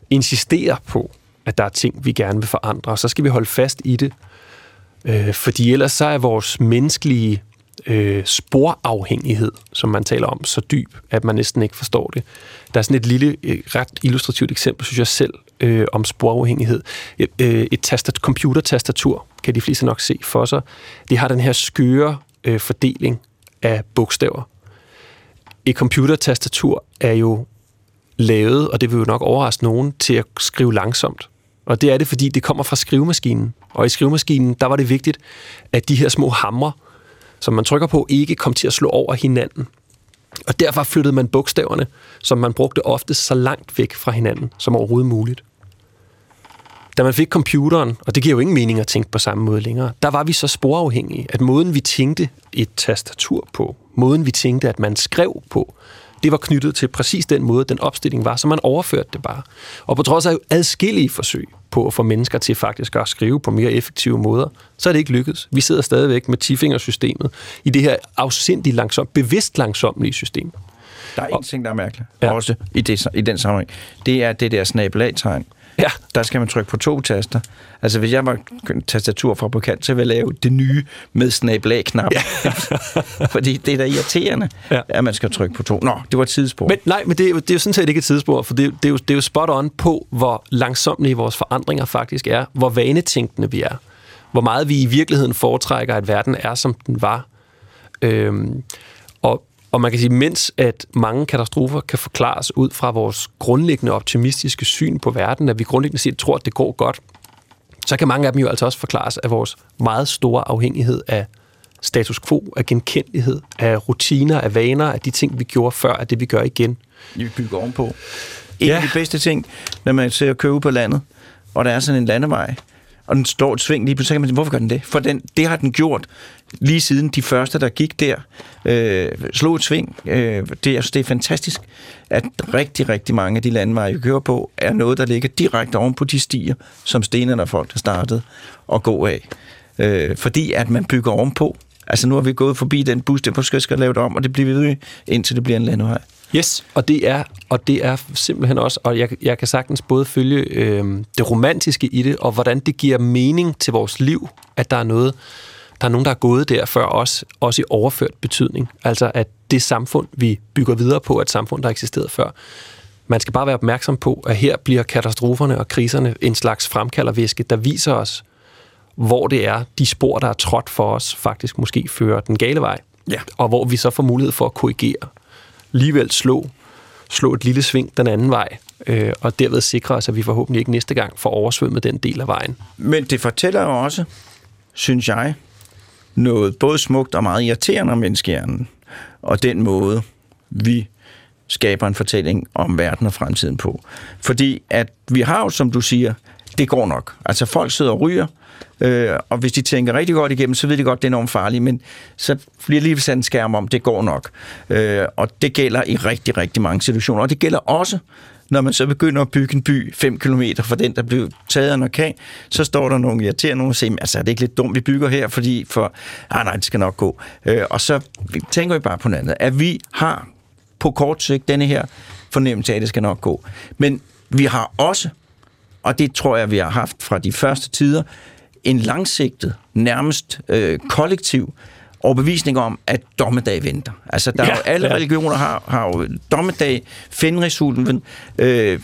insistere på, at der er ting, vi gerne vil forandre, og så skal vi holde fast i det. Øh, fordi ellers så er vores menneskelige øh, sporafhængighed, som man taler om, så dyb, at man næsten ikke forstår det. Der er sådan et lille, øh, ret illustrativt eksempel, synes jeg selv, øh, om sporafhængighed. Et, øh, et tastat, computertastatur kan de fleste nok se for sig. Det har den her skøre øh, fordeling af bogstaver. Et computertastatur er jo lavet, og det vil jo nok overraske nogen, til at skrive langsomt. Og det er det, fordi det kommer fra skrivemaskinen. Og i skrivemaskinen, der var det vigtigt, at de her små hamre, som man trykker på, ikke kom til at slå over hinanden. Og derfor flyttede man bogstaverne, som man brugte ofte så langt væk fra hinanden som overhovedet muligt. Da man fik computeren, og det giver jo ingen mening at tænke på samme måde længere, der var vi så sporafhængige, at måden vi tænkte et tastatur på, måden vi tænkte, at man skrev på, det var knyttet til præcis den måde, den opstilling var, så man overførte det bare. Og på trods af adskillige forsøg på at få mennesker til faktisk at skrive på mere effektive måder, så er det ikke lykkedes. Vi sidder stadigvæk med tifingersystemet i det her afsindigt langsomt, bevidst langsomlige system. Der er en ting, der er mærkeligt, ja. også i, det, i den sammenhæng. Det er det der snabelag-tegn. Ja. Der skal man trykke på to taster. Altså, hvis jeg var tastaturfabrikant, så ville jeg lave det nye med snabelag-knap. Ja. Fordi det er da irriterende, ja. at man skal trykke på to. Nå, det var et tidsspor. Men nej, men det er, jo, det er jo sådan set ikke et tidsspor, for det, det, er jo, det er jo spot on på, hvor langsomlige vores forandringer faktisk er, hvor vanetænkende vi er, hvor meget vi i virkeligheden foretrækker, at verden er, som den var. Øhm, og man kan sige, mens at mange katastrofer kan forklares ud fra vores grundlæggende optimistiske syn på verden, at vi grundlæggende set tror, at det går godt, så kan mange af dem jo altså også forklares af vores meget store afhængighed af status quo, af genkendelighed, af rutiner, af vaner, af de ting, vi gjorde før, af det, vi gør igen. Vi bygger ovenpå. En ja. Af de bedste ting, når man ser køre ud på landet, og der er sådan en landevej, og den står et sving lige pludselig, så kan man sige, hvorfor gør den det? For den, det har den gjort lige siden de første, der gik der, øh, slog et sving. Øh, det, altså, det er fantastisk, at rigtig, rigtig mange af de landeveje, vi kører på, er noget, der ligger direkte oven på de stier, som stenerne og folk, har startede at gå af. Øh, fordi at man bygger ovenpå. Altså nu har vi gået forbi den bus, der måske skal lave det om, og det bliver vi ved, indtil det bliver en landevej. Yes, og det er, og det er simpelthen også, og jeg, jeg kan sagtens både følge øh, det romantiske i det, og hvordan det giver mening til vores liv, at der er noget, der er nogen, der er gået der før os, også i overført betydning. Altså at det samfund, vi bygger videre på, er et samfund, der eksisterede før. Man skal bare være opmærksom på, at her bliver katastroferne og kriserne en slags fremkaldervæske, der viser os, hvor det er, de spor, der er trådt for os, faktisk måske fører den gale vej. Ja. Og hvor vi så får mulighed for at korrigere. Alligevel slå, slå et lille sving den anden vej, øh, og derved sikre os, at vi forhåbentlig ikke næste gang får oversvømmet den del af vejen. Men det fortæller jo også, synes jeg, noget både smukt og meget irriterende om menneskehjernen, og den måde, vi skaber en fortælling om verden og fremtiden på. Fordi at vi har jo, som du siger, det går nok. Altså folk sidder og ryger, øh, og hvis de tænker rigtig godt igennem, så ved de godt, det er enormt farligt, men så bliver lige sat en skærm om, det går nok. Øh, og det gælder i rigtig, rigtig mange situationer. Og det gælder også, når man så begynder at bygge en by 5 km fra den, der blev taget af en orkan, så står der nogle irriterende nogen og siger, altså er det ikke lidt dumt, vi bygger her, fordi for, ah, nej, det skal nok gå. Øh, og så tænker vi bare på noget andet, at vi har på kort sigt denne her fornemmelse af, at det skal nok gå. Men vi har også, og det tror jeg, vi har haft fra de første tider, en langsigtet, nærmest øh, kollektiv overbevisning om, at dommedag venter. Altså, der ja, er jo, alle ja. religioner har, har jo dommedag, Fenrisulven, øh,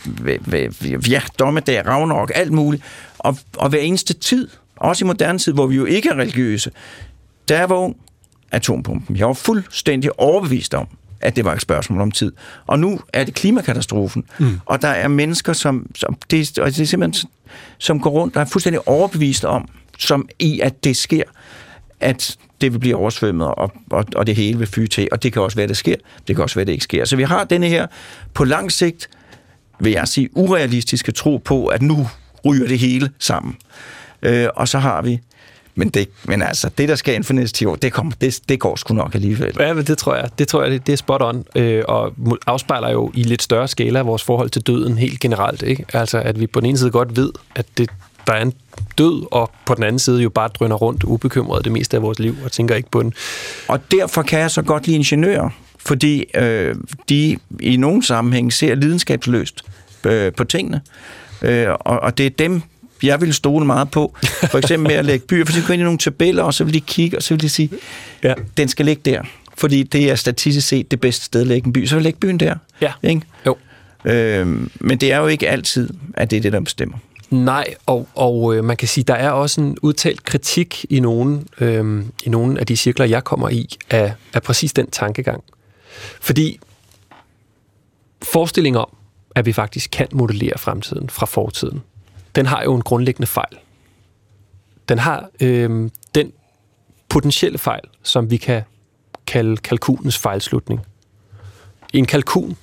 ja, dommedag, Ragnarok, alt muligt. Og, og hver eneste tid, også i moderne tid, hvor vi jo ikke er religiøse, jeg var ung, atompumpen. Jeg var fuldstændig overbevist om, at det var et spørgsmål om tid. Og nu er det klimakatastrofen, mm. og der er mennesker, som, som det, og det er simpelthen, som går rundt og er fuldstændig overbevist om, som i, at det sker, at det vil blive oversvømmet, og, og, og det hele vil fyge til. Og det kan også være, det sker. Det kan også være, det ikke sker. Så vi har denne her, på lang sigt, vil jeg sige, urealistiske tro på, at nu ryger det hele sammen. Øh, og så har vi men, det, men altså, det, der skal inden for næste 10 år, det, kommer, det, det går sgu nok alligevel. Ja, men det tror jeg. Det tror jeg, det, det er spot on, øh, og afspejler jo i lidt større skala vores forhold til døden helt generelt. Ikke? Altså, at vi på den ene side godt ved, at det, der er en død, og på den anden side jo bare drøner rundt ubekymret det meste af vores liv, og tænker ikke på den. Og derfor kan jeg så godt lide ingeniører, fordi øh, de i nogle sammenhæng ser lidenskabsløst øh, på tingene. Øh, og, og det er dem, jeg vil stole meget på. For eksempel med at lægge byer, for så går ind i nogle tabeller, og så vil de kigge, og så vil de sige, Ja. den skal ligge der. Fordi det er statistisk set det bedste sted at lægge en by. Så vil lægge byen der. Ja. Ikke? Jo. Øh, men det er jo ikke altid, at det er det, der bestemmer. Nej, og, og øh, man kan sige, der er også en udtalt kritik i nogle, øh, i nogle af de cirkler, jeg kommer i, af, af præcis den tankegang. Fordi forestillingen om, at vi faktisk kan modellere fremtiden fra fortiden, den har jo en grundlæggende fejl. Den har øh, den potentielle fejl, som vi kan kalde kalkunens fejlslutning. En kalkun,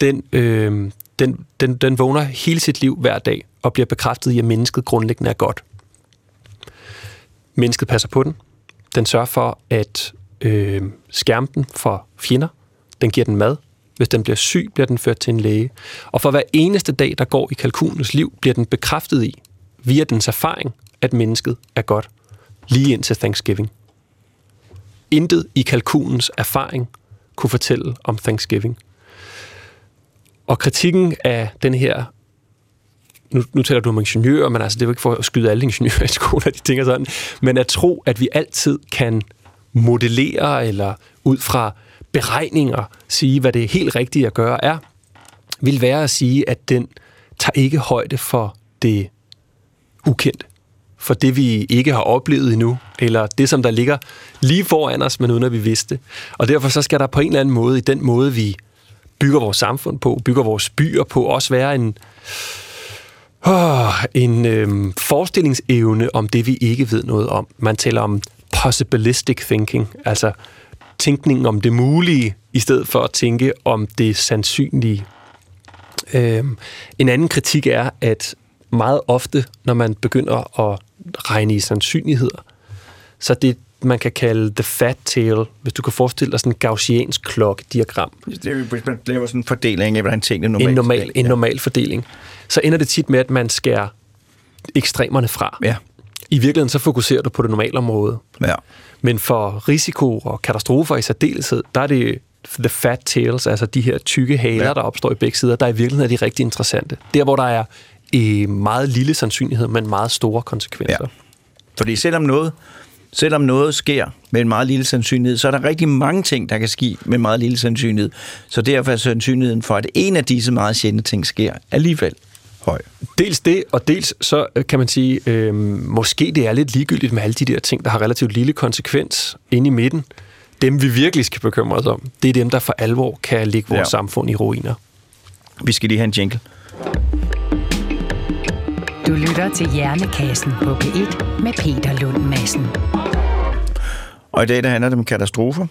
den, øh, den, den, den vågner hele sit liv hver dag og bliver bekræftet i, at mennesket grundlæggende er godt. Mennesket passer på den. Den sørger for at øh, skærme den for fjender. Den giver den mad. Hvis den bliver syg, bliver den ført til en læge. Og for hver eneste dag, der går i kalkunens liv, bliver den bekræftet i, via dens erfaring, at mennesket er godt. Lige ind til Thanksgiving. Intet i kalkunens erfaring kunne fortælle om Thanksgiving. Og kritikken af den her nu, nu taler du om ingeniører, men altså, det er jo ikke for at skyde alle ingeniører i skolen, at de tænker sådan, men at tro, at vi altid kan modellere eller ud fra beregninger sige, hvad det er helt rigtige at gøre er, vil være at sige, at den tager ikke højde for det ukendte. For det, vi ikke har oplevet endnu, eller det, som der ligger lige foran os, men uden at vi vidste. Og derfor så skal der på en eller anden måde, i den måde, vi bygger vores samfund på, bygger vores byer på, også være en, oh, en øhm, forestillingsevne om det, vi ikke ved noget om. Man taler om possibilistic thinking, altså tænkningen om det mulige, i stedet for at tænke om det sandsynlige. Øhm, en anden kritik er, at meget ofte, når man begynder at regne i sandsynligheder, så det, man kan kalde the fat tail, hvis du kan forestille dig sådan en gaussiansk klokkediagram. Det er, hvis man laver sådan en fordeling af, hvordan tingene normalt En normal, en normal fordeling. Så ender det tit med, at man skærer ekstremerne fra. Ja. I virkeligheden så fokuserer du på det normale område. ja. Men for risiko og katastrofer i særdeleshed, der er det the fat tails, altså de her tykke haler, Ja. der opstår i begge sider, der i virkeligheden er de rigtig interessante. Der, hvor der er eh, meget lille sandsynlighed, men meget store konsekvenser. Ja. Fordi selvom noget, selvom noget sker med en meget lille sandsynlighed, så er der rigtig mange ting, der kan ske med meget lille sandsynlighed. Så derfor er sandsynligheden for, at en af disse meget sjældne ting sker, alligevel høj. Dels det, og dels så øh, kan man sige, øh, måske det er lidt ligegyldigt med alle de der ting, der har relativt lille konsekvens inde i midten. Dem, vi virkelig skal bekymre os om, det er dem, der for alvor kan lægge vores Ja. ja. samfund i ruiner. Vi skal lige have en jingle. Du lytter til Hjernekassen på P1 med Peter Lund Madsen. Og i dag der handler det om katastrofer.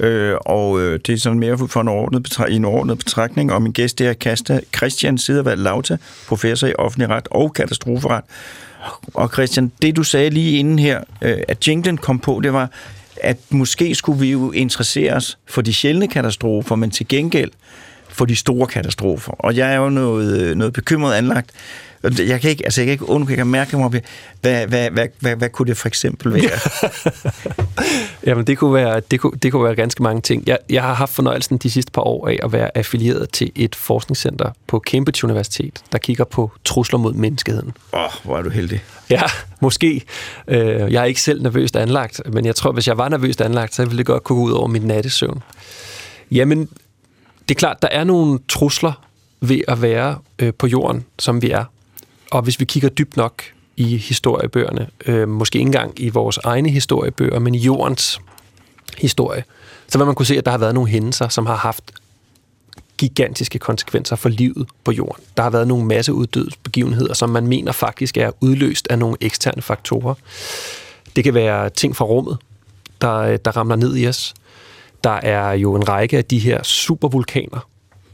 Øh, og øh, det er sådan mere for en overordnet, betra- i en overordnet betragtning. Og min gæst det er Kasta, Christian Sidervald Lauta, professor i offentlig ret og katastroferet. Og Christian, det du sagde lige inden her, øh, at jinglen kom på, det var, at måske skulle vi jo interessere os for de sjældne katastrofer, men til gengæld for de store katastrofer. Og jeg er jo noget, øh, noget bekymret anlagt. Jeg kan ikke, altså jeg kan ikke undgå, jeg kan mærke mig, op hvad, hvad, hvad, hvad, hvad kunne det for eksempel være? Jamen, det kunne være, det kunne, det kunne være ganske mange ting. Jeg, jeg har haft fornøjelsen de sidste par år af at være affilieret til et forskningscenter på Cambridge Universitet, der kigger på trusler mod menneskeheden. Åh, oh, hvor er du heldig. Ja, måske. Øh, Jeg er ikke selv nervøst anlagt, men jeg tror, hvis jeg var nervøst anlagt, så ville det godt kunne gå ud over min nattesøvn. Jamen, det er klart, der er nogle trusler ved at være øh, på jorden, som vi er. Og hvis vi kigger dybt nok i historiebøgerne, øh, måske ikke engang i vores egne historiebøger, men i jordens historie, så vil man kunne se, at der har været nogle hændelser, som har haft gigantiske konsekvenser for livet på jorden. Der har været nogle masseuddødsbegivenheder, som man mener faktisk er udløst af nogle eksterne faktorer. Det kan være ting fra rummet, der, der ramler ned i os. Der er jo en række af de her supervulkaner,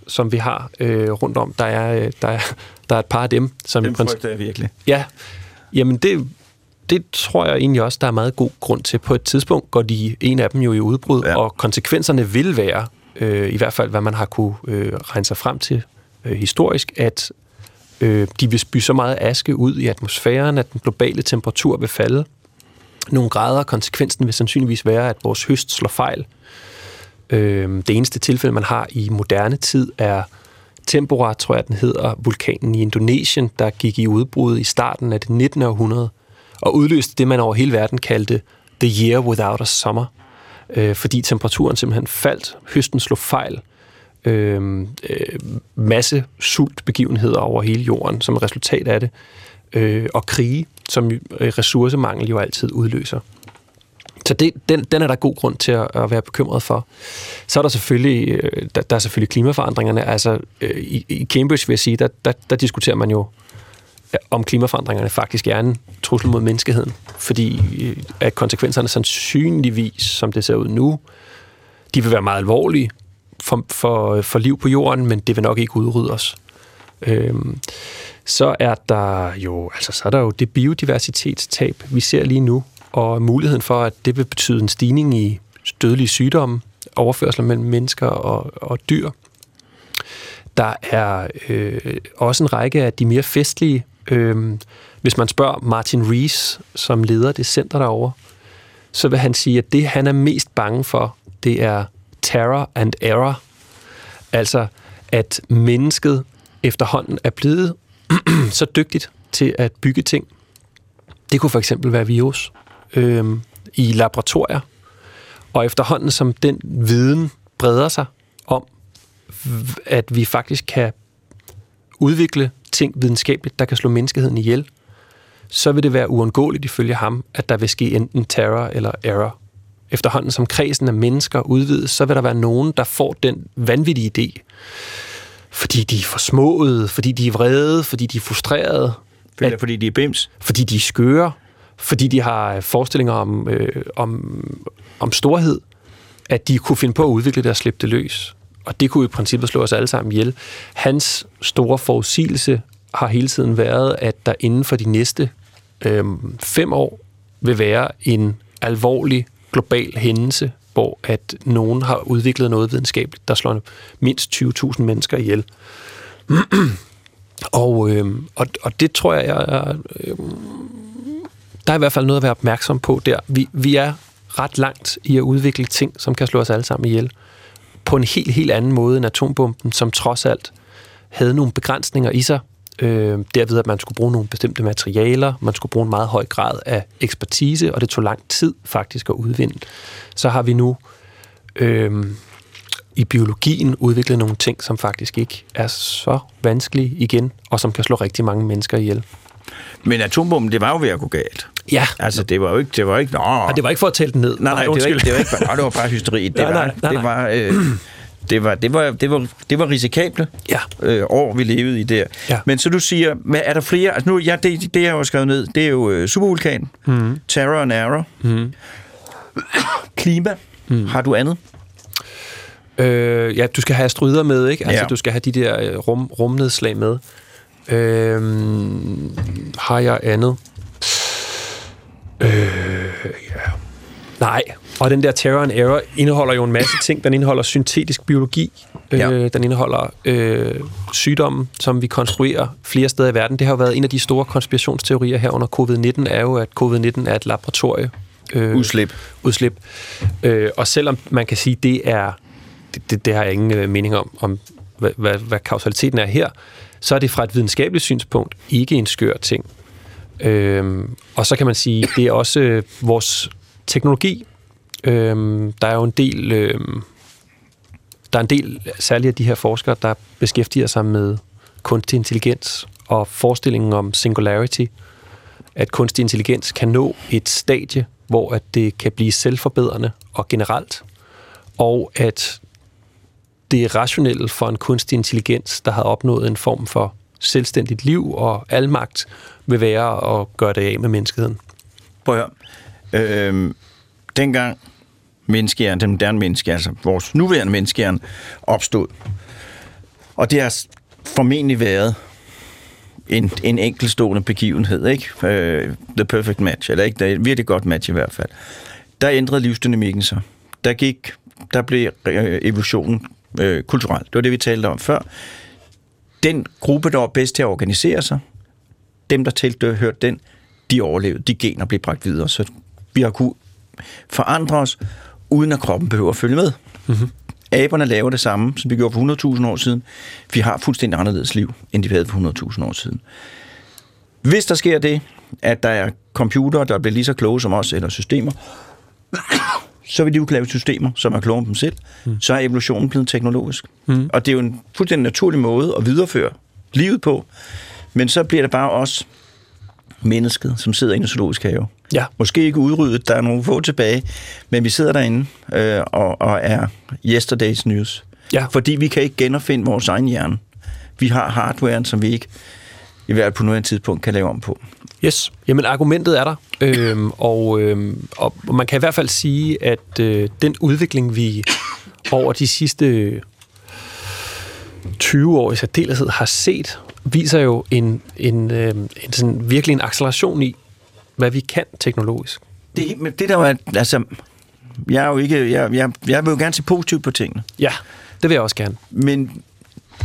som vi har øh, rundt om. Der er, øh, der, er, der er et par af dem, som... princi- frygter jeg virkelig. Ja, jamen det, det tror jeg egentlig også, der er meget god grund til. På et tidspunkt går de en af dem jo i udbrud, Ja. og konsekvenserne vil være, øh, i hvert fald hvad man har kunne øh, regne sig frem til øh, historisk, at øh, de vil spy så meget aske ud i atmosfæren, at den globale temperatur vil falde nogle grader. Konsekvensen vil sandsynligvis være, at vores høst slår fejl. Øh, det eneste tilfælde, man har i moderne tid, er Tempora, tror jeg, den hedder, vulkanen i Indonesien, der gik i udbrud i starten af det 19. århundrede, og udløste det, man over hele verden kaldte The Year Without a Summer, øh, fordi temperaturen simpelthen faldt, høsten slog fejl, øh, øh, masse sultbegivenheder over hele jorden som resultat af det, øh, og krige, som øh, ressourcemangel jo altid udløser. Så det, den, den er der god grund til at, at være bekymret for. Så er der selvfølgelig, øh, der, der er selvfølgelig klimaforandringerne. Altså øh, i, i Cambridge vil jeg sige, der, der, der diskuterer man jo, øh, om klimaforandringerne faktisk er en trussel mod menneskeheden. Fordi at konsekvenserne sandsynligvis, som det ser ud nu, de vil være meget alvorlige for, for, for liv på jorden, men det vil nok ikke udrydde os. Øhm, så er der jo, altså så er der jo det biodiversitetstab, vi ser lige nu, og muligheden for, at det vil betyde en stigning i dødelige sygdomme, overførsler mellem mennesker og, og dyr. Der er øh, også en række af de mere festlige. Øh, hvis man spørger Martin Rees, som leder det center derovre, så vil han sige, at det, han er mest bange for, det er terror and error. Altså, at mennesket efterhånden er blevet så dygtigt til at bygge ting. Det kunne for eksempel være virus øh, i laboratorier. Og efterhånden, som den viden breder sig om, at vi faktisk kan udvikle ting videnskabeligt, der kan slå menneskeheden ihjel, så vil det være uundgåeligt ifølge ham, at der vil ske enten terror eller error. Efterhånden som kredsen af mennesker udvides, så vil der være nogen, der får den vanvittige idé, fordi de er forsmåede, fordi de er vrede, fordi de er frustrerede, Eller fordi de er bims. fordi de er skøre, fordi de har øh, forestillinger om, øh, om, om storhed, at de kunne finde på at udvikle det og slippe det løs. Og det kunne i princippet slå os alle sammen ihjel. Hans store forudsigelse har hele tiden været, at der inden for de næste øh, fem år vil være en alvorlig global hændelse, hvor at nogen har udviklet noget videnskabeligt, der slår mindst 20.000 mennesker ihjel. og, øh, og, og det tror jeg, jeg øh, der er i hvert fald noget at være opmærksom på der. Vi, vi er ret langt i at udvikle ting, som kan slå os alle sammen ihjel. På en helt, helt anden måde end atombomben, som trods alt havde nogle begrænsninger i sig. Øh, derved, at man skulle bruge nogle bestemte materialer, man skulle bruge en meget høj grad af ekspertise, og det tog lang tid faktisk at udvinde. Så har vi nu øh, i biologien udviklet nogle ting, som faktisk ikke er så vanskelige igen, og som kan slå rigtig mange mennesker ihjel. Men atombomben, det var jo ved at gå galt. Ja. Altså, det var jo ikke... Det var ikke, nå, Og det var ikke for at tælle den ned. nej, nej, det var, ikke, det var ikke nå, det var bare hysteri. Det Nej, var, nej, nej, det var, øh, det var, det var, det var, det var risikable Ja. øh, år, vi levede i der. Ja. Men så du siger, men er der flere? Altså nu, ja, det, det jeg har skrevet ned, det er jo øh, supervulkan, mm. terror and error, mm. klima. Mm. Har du andet? Øh, ja, du skal have asteroider med, ikke? Altså, ja. du skal have de der øh, rum, rumnedslag med. Øh, har jeg andet? Øh, ja. Nej. Og den der Terror and Error indeholder jo en masse ting. Den indeholder syntetisk biologi. Ja. Øh, den indeholder øh, sygdomme, som vi konstruerer flere steder i verden. Det har jo været en af de store konspirationsteorier her under covid-19, er jo, at covid-19 er et laboratorie. Øh, Udslip. udslip. Øh, og selvom man kan sige, det er det, det, det har jeg ingen øh, mening om, om hvad, hvad, hvad kausaliteten er her, så er det fra et videnskabeligt synspunkt ikke en skør ting. Øhm, og så kan man sige, det er også øh, vores teknologi. Øhm, der er jo en del, øhm, der er en del, særligt af de her forskere, der beskæftiger sig med kunstig intelligens og forestillingen om singularity, at kunstig intelligens kan nå et stadie, hvor at det kan blive selvforbedrende og generelt, og at det rationelle for en kunstig intelligens, der har opnået en form for selvstændigt liv og almagt, vil være at gøre det af med menneskeheden. Prøv at høre. Øhm, dengang menneskehjernen, den moderne menneske, altså vores nuværende menneskehjerne, opstod, og det har formentlig været en, en enkeltstående begivenhed, ikke? Øh, the perfect match, eller ikke? Det er et virkelig godt match i hvert fald. Der ændrede livsdynamikken sig. Der gik, der blev øh, evolutionen øh, kulturel. Det var det, vi talte om før. Den gruppe, der var bedst til at organisere sig, dem, der tilhørte den, de overlevede. De gener blev bragt videre, så vi har kunnet forandre os, uden at kroppen behøver at følge med. Mm-hmm. Aberne laver det samme, som vi gjorde for 100.000 år siden. Vi har fuldstændig anderledes liv, end de havde for 100.000 år siden. Hvis der sker det, at der er computere, der bliver lige så kloge som os, eller systemer, så vil de jo lave systemer, som er kloge om dem selv. Mm. Så er evolutionen blevet teknologisk. Mm. Og det er jo en fuldstændig naturlig måde at videreføre livet på. Men så bliver det bare os, mennesket, som sidder i zoologisk have. Ja. Måske ikke udryddet, der er nogle få tilbage, men vi sidder derinde øh, og, og er yesterday's news. Ja. Fordi vi kan ikke genopfinde vores egen hjerne. Vi har hardwaren, som vi ikke i hvert fald på noget tidspunkt kan lave om på. Yes, jamen argumentet er der, øhm, og, øhm, og man kan i hvert fald sige, at øh, den udvikling, vi over de sidste 20 år i særdeleshed har set, viser jo en, en, øh, en sådan, virkelig en acceleration i, hvad vi kan teknologisk. Det, men det der var, altså, jeg er jo ikke, jeg, jeg, jeg vil jo gerne se positivt på tingene. Ja, det vil jeg også gerne. Men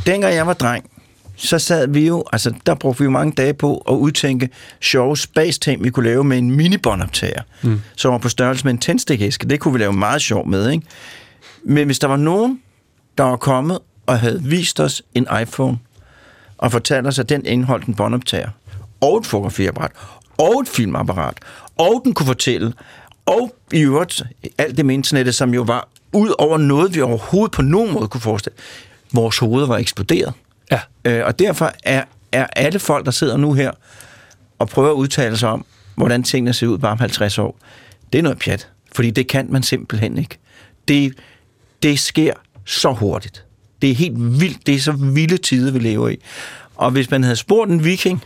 dengang jeg var dreng, så sad vi jo, altså der brugte vi jo mange dage på at udtænke sjove space-ting, vi kunne lave med en minibåndoptager, mm. som var på størrelse med en tændstikæske. Det kunne vi lave meget sjov med, ikke? Men hvis der var nogen, der var kommet og havde vist os en iPhone, og fortalt os, at den indeholdt en båndoptager, og et fotografiapparat, og et filmapparat, og den kunne fortælle, og i øvrigt alt det med internettet, som jo var ud over noget, vi overhovedet på nogen måde kunne forestille. Vores hoveder var eksploderet. Ja, Øh, og derfor er, er alle folk, der sidder nu her og prøver at udtale sig om, hvordan tingene ser ud bare om 50 år, det er noget pjat. Fordi det kan man simpelthen ikke. Det, det sker så hurtigt. Det er helt vildt. Det er så vilde tider, vi lever i. Og hvis man havde spurgt en viking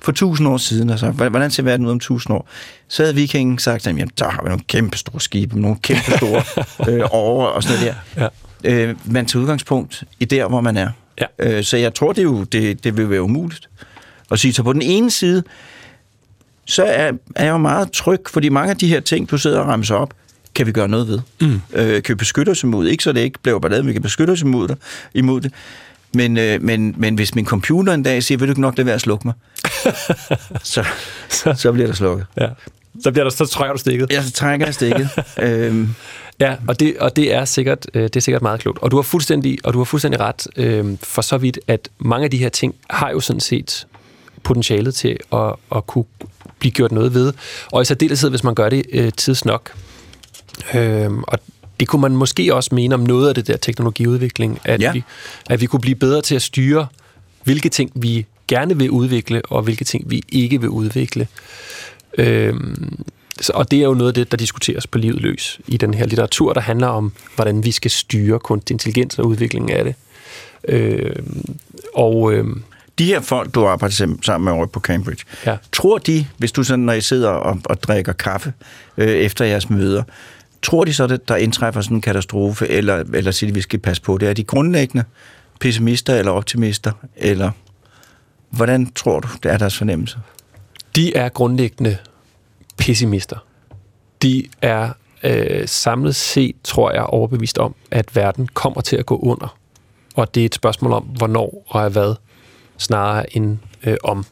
for tusind år siden, altså, hvordan ser verden ud om tusind år? Så havde vikingen sagt, at jamen, der har vi nogle kæmpe store skibe, nogle kæmpe store øh, over og sådan noget der. Ja. Øh, man tager udgangspunkt i der, hvor man er. Ja. Øh, så jeg tror, det, er jo, det, det vil være umuligt at sige. Så på den ene side, så er, er jeg jo meget tryg, fordi mange af de her ting, du sidder og ramser op, kan vi gøre noget ved. Mm. Øh, kan vi beskytte os imod? Ikke så det ikke bliver ballade, men vi kan beskytte os imod det. Imod det. Men, øh, men, men hvis min computer en dag siger, vil du ikke nok det være at slukke mig? så, så bliver der slukket. Ja. Så, bliver der, så trækker du stikket. Ja, så trækker jeg stikket. øhm. Ja, og det, og det er sikkert øh, det er sikkert meget klogt. Og du har fuldstændig og du har fuldstændig ret øh, for så vidt at mange af de her ting har jo sådan set potentialet til at, at kunne blive gjort noget ved. Og i særdeleshed, hvis man gør det øh, tidsnok. Øh, og det kunne man måske også mene om noget af det der teknologiudvikling, at, ja. vi, at vi kunne blive bedre til at styre, hvilke ting vi gerne vil udvikle, og hvilke ting vi ikke vil udvikle. Øhm, og det er jo noget af det, der diskuteres på livet løs i den her litteratur, der handler om, hvordan vi skal styre kunstig intelligens og udviklingen af det. Øhm, og... Øhm, de her folk, du arbejder sammen med over på Cambridge, ja. tror de, hvis du sådan, når I sidder og, og drikker kaffe øh, efter jeres møder, tror de så, at der indtræffer sådan en katastrofe, eller, eller siger de, vi skal passe på det? Er de grundlæggende pessimister eller optimister, eller hvordan tror du, det er deres fornemmelse? De er grundlæggende pessimister. De er øh, samlet set, tror jeg, overbevist om, at verden kommer til at gå under. Og det er et spørgsmål om, hvornår og af hvad, snarere end øh, om.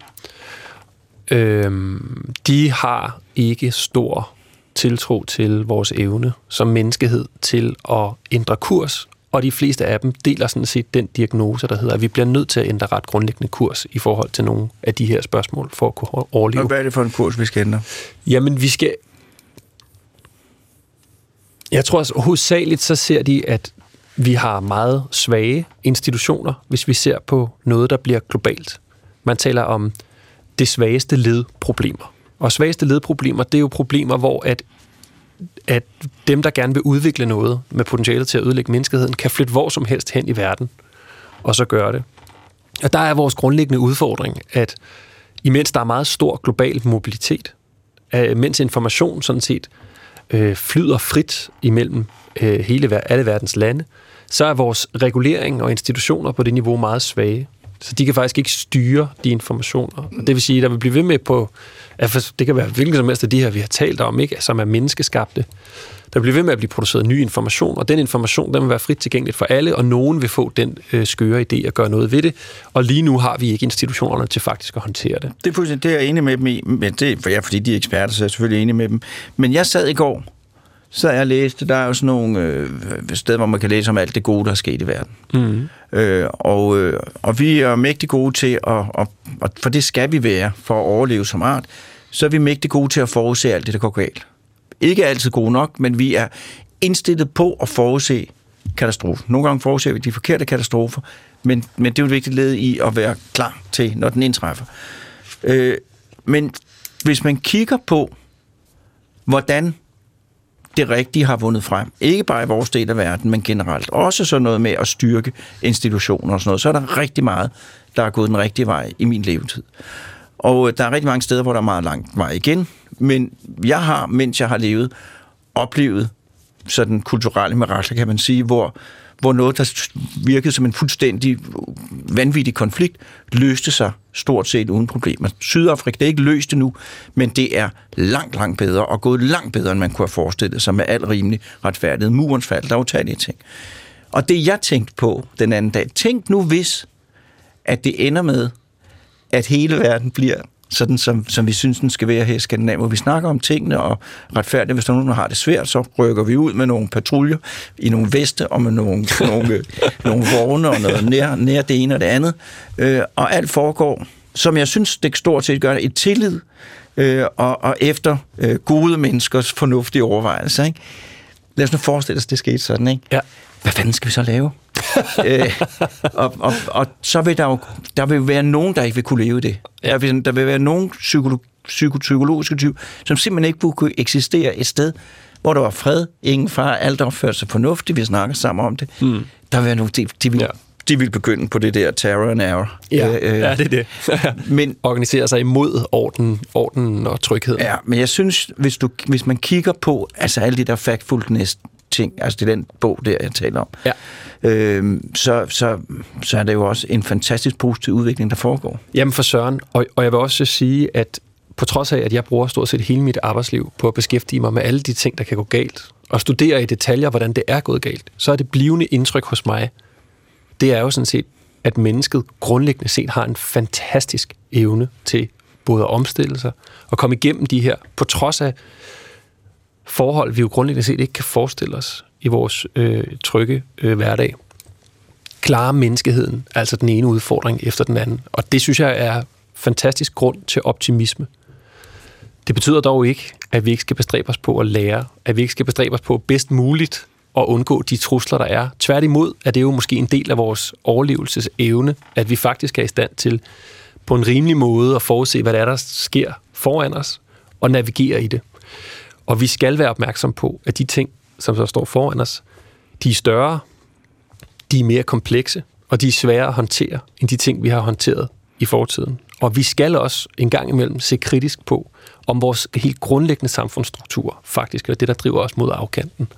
Øh, de har ikke stor tiltro til vores evne som menneskehed til at ændre kurs, og de fleste af dem deler sådan set den diagnose, der hedder, at vi bliver nødt til at ændre ret grundlæggende kurs i forhold til nogle af de her spørgsmål for at kunne overleve. Og hvad er det for en kurs, vi skal ændre? Jamen, vi skal... Jeg tror, at hovedsageligt så ser de, at vi har meget svage institutioner, hvis vi ser på noget, der bliver globalt. Man taler om det svageste led problemer. Og svageste ledproblemer, det er jo problemer, hvor at, at dem, der gerne vil udvikle noget med potentiale til at ødelægge menneskeheden, kan flytte hvor som helst hen i verden, og så gøre det. Og der er vores grundlæggende udfordring, at imens der er meget stor global mobilitet, mens information sådan set øh, flyder frit imellem øh, hele, alle verdens lande, så er vores regulering og institutioner på det niveau meget svage. Så de kan faktisk ikke styre de informationer. Og det vil sige, at der vil blive ved med på, at det kan være hvilken som helst af de her, vi har talt om, ikke, som er menneskeskabte. Der bliver ved med at blive produceret ny information, og den information den vil være frit tilgængeligt for alle, og nogen vil få den øh, skøre idé at gøre noget ved det. Og lige nu har vi ikke institutionerne til faktisk at håndtere det. Det er det er jeg enig med dem i, men det, for jeg, fordi de er eksperter, så er jeg selvfølgelig enig med dem. Men jeg sad i går så jeg læste, der er jo sådan nogle øh, steder, hvor man kan læse om alt det gode, der er sket i verden. Mm. Øh, og, øh, og vi er mægtig gode til, at, og, og for det skal vi være for at overleve som art, så er vi mægtig gode til at forudse alt det, der går galt. Ikke altid gode nok, men vi er indstillet på at forudse katastrofen. Nogle gange forudser vi de forkerte katastrofer, men, men det er jo et vigtigt led i at være klar til, når den indtræffer. Øh, men hvis man kigger på, hvordan det rigtige har vundet frem. Ikke bare i vores del af verden, men generelt. Også sådan noget med at styrke institutioner og sådan noget. Så er der rigtig meget, der er gået den rigtige vej i min levetid. Og øh, der er rigtig mange steder, hvor der er meget langt vej igen. Men jeg har, mens jeg har levet, oplevet sådan kulturelle mirakler, kan man sige, hvor hvor noget, der virkede som en fuldstændig vanvittig konflikt, løste sig stort set uden problemer. Sydafrika, det er ikke løst endnu, men det er langt, langt bedre, og gået langt bedre, end man kunne have forestillet sig med al rimelig retfærdighed. Murens fald, der er utallige ting. Og det jeg tænkte på den anden dag, tænk nu hvis, at det ender med, at hele verden bliver sådan som, som vi synes, den skal være her i Skandinavien, hvor vi snakker om tingene og retfærdigt. Hvis der er nogen, der har det svært, så rykker vi ud med nogle patruljer i nogle veste og med nogle, nogle, nogle vogne og noget nær, nær det ene og det andet. Øh, og alt foregår, som jeg synes, det stort set gør, i tillid øh, og, og efter øh, gode menneskers fornuftige overvejelser. Ikke? Lad os nu forestille os, det skete sådan. Ikke? Ja. Hvad fanden skal vi så lave? øh, og, og, og så vil der jo der vil være nogen, der ikke vil kunne leve det. Der vil, der vil være nogen psykolog, psyko, psykologiske typer, som simpelthen ikke kunne eksistere et sted, hvor der var fred, ingen far, alt opførte sig fornuftigt, vi snakker sammen om det. Mm. Der vil være nogen, de, de vil, ja. de vil begynde på det der terror and error. Ja, Øh, øh, ja det er det. Men, Organisere sig imod orden, orden og tryghed. ja, men jeg synes, hvis, du, hvis man kigger på altså alle de der factfulness ting, altså det er den bog der, jeg taler om, Ja. øh, så, så, så er det jo også en fantastisk positiv udvikling, der foregår. Jamen for Søren, og, og jeg vil også sige, at på trods af, at jeg bruger stort set hele mit arbejdsliv på at beskæftige mig med alle de ting, der kan gå galt, og studere i detaljer, hvordan det er gået galt, så er det blivende indtryk hos mig, det er jo sådan set, at mennesket grundlæggende set har en fantastisk evne til både at omstille sig og komme igennem de her, på trods af forhold, vi jo grundlæggende set ikke kan forestille os i vores øh, trygge øh, hverdag. Klare menneskeheden, altså den ene udfordring efter den anden. Og det synes jeg er fantastisk grund til optimisme. Det betyder dog ikke, at vi ikke skal bestræbe os på at lære, at vi ikke skal bestræbe os på bedst muligt at undgå de trusler, der er. Tværtimod er det jo måske en del af vores overlevelsesevne, at vi faktisk er i stand til på en rimelig måde at forudse, hvad der er, der sker foran os, og navigere i det. Og vi skal være opmærksom på, at de ting, som så står foran os, de er større, de er mere komplekse, og de er svære at håndtere, end de ting, vi har håndteret i fortiden. Og vi skal også en gang imellem se kritisk på, om vores helt grundlæggende samfundsstruktur faktisk er det, der driver os mod afkanten.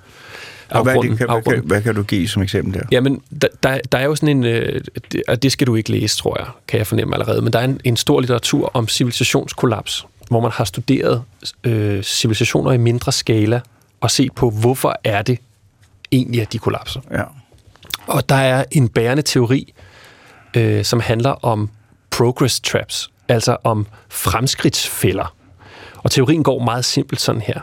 Og hvad, det, kan, hvad, kan, hvad kan du give som eksempel der? Jamen, der, der, der er jo sådan en, øh, det, og det skal du ikke læse, tror jeg, kan jeg fornemme allerede, men der er en, en stor litteratur om civilisationskollaps, hvor man har studeret øh, civilisationer i mindre skala og set på, hvorfor er det egentlig, at de kollapser. Ja. Og der er en bærende teori, øh, som handler om progress traps, altså om fremskridtsfælder. Og teorien går meget simpelt sådan her.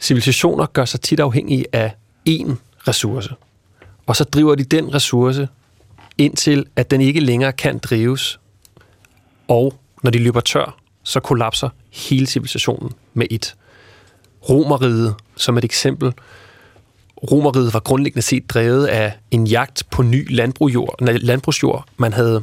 Civilisationer gør sig tit afhængige af én ressource, og så driver de den ressource indtil, at den ikke længere kan drives, og når de løber tør, så kollapser hele civilisationen med et. Romeriet, som et eksempel, Romeriet var grundlæggende set drevet af en jagt på ny landbrugsjord, landbrugsjord. Man havde,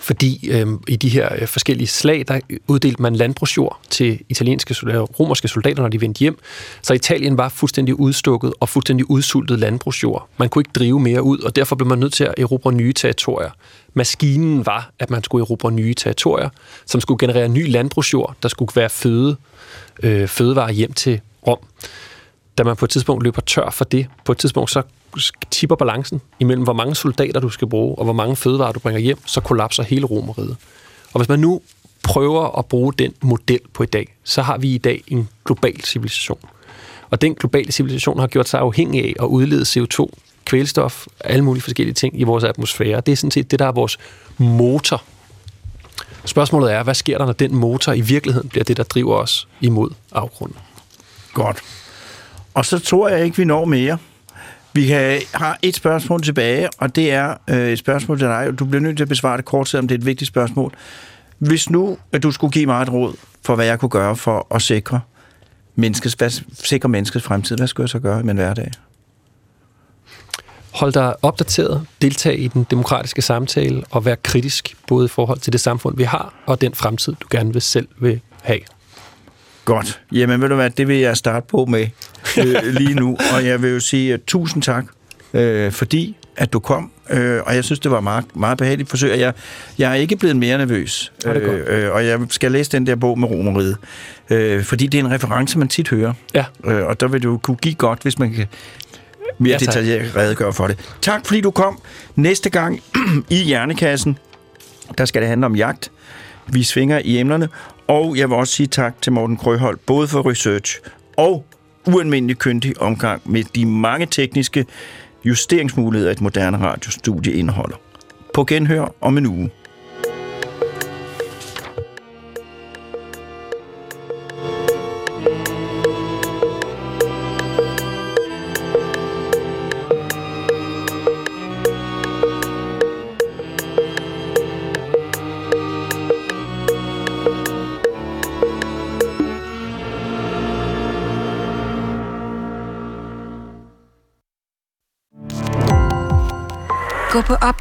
fordi øh, i de her øh, forskellige slag, der uddelte man landbrugsjord til italienske soldater, romerske soldater, når de vendte hjem. Så Italien var fuldstændig udstukket og fuldstændig udsultet landbrugsjord. Man kunne ikke drive mere ud, og derfor blev man nødt til at erobre nye territorier. Maskinen var, at man skulle erobre nye territorier, som skulle generere ny landbrugsjord, der skulle være føde, øh, fødevarer hjem til Rom da man på et tidspunkt løber tør for det, på et tidspunkt så tipper balancen imellem, hvor mange soldater du skal bruge, og hvor mange fødevarer du bringer hjem, så kollapser hele romeriet. Og hvis man nu prøver at bruge den model på i dag, så har vi i dag en global civilisation. Og den globale civilisation har gjort sig afhængig af at udlede CO2, kvælstof, alle mulige forskellige ting i vores atmosfære. Det er sådan set det, der er vores motor. Spørgsmålet er, hvad sker der, når den motor i virkeligheden bliver det, der driver os imod afgrunden? Godt. Og så tror jeg ikke, vi når mere. Vi kan, har et spørgsmål tilbage, og det er øh, et spørgsmål til dig. Du bliver nødt til at besvare det kort, selvom det er et vigtigt spørgsmål. Hvis nu, at du skulle give mig et råd for, hvad jeg kunne gøre for at sikre menneskets, hvad, sikre menneskets fremtid, hvad skulle jeg så gøre i min hverdag? Hold dig opdateret, deltag i den demokratiske samtale og vær kritisk både i forhold til det samfund, vi har, og den fremtid, du gerne vil selv vil have. Godt. Jamen ved du hvad, det vil jeg starte på med øh, lige nu. Og jeg vil jo sige uh, tusind tak, øh, fordi at du kom. Øh, og jeg synes, det var meget, meget behageligt forsøg. Jeg, jeg er ikke blevet mere nervøs. Ja, godt. øh, og jeg skal læse den der bog med romeriet. Øh, fordi det er en reference, man tit hører. Ja, Øh, og der vil du kunne give godt, hvis man kan mere Ja, detaljeret redegøre for det. Tak fordi du kom. Næste gang i Hjernekassen, der skal det handle om jagt. Vi svinger i emnerne. Og jeg vil også sige tak til Morten Krøholt, både for research og ualmindelig kyndig omgang med de mange tekniske justeringsmuligheder, et moderne radiostudie indeholder. På genhør om en uge.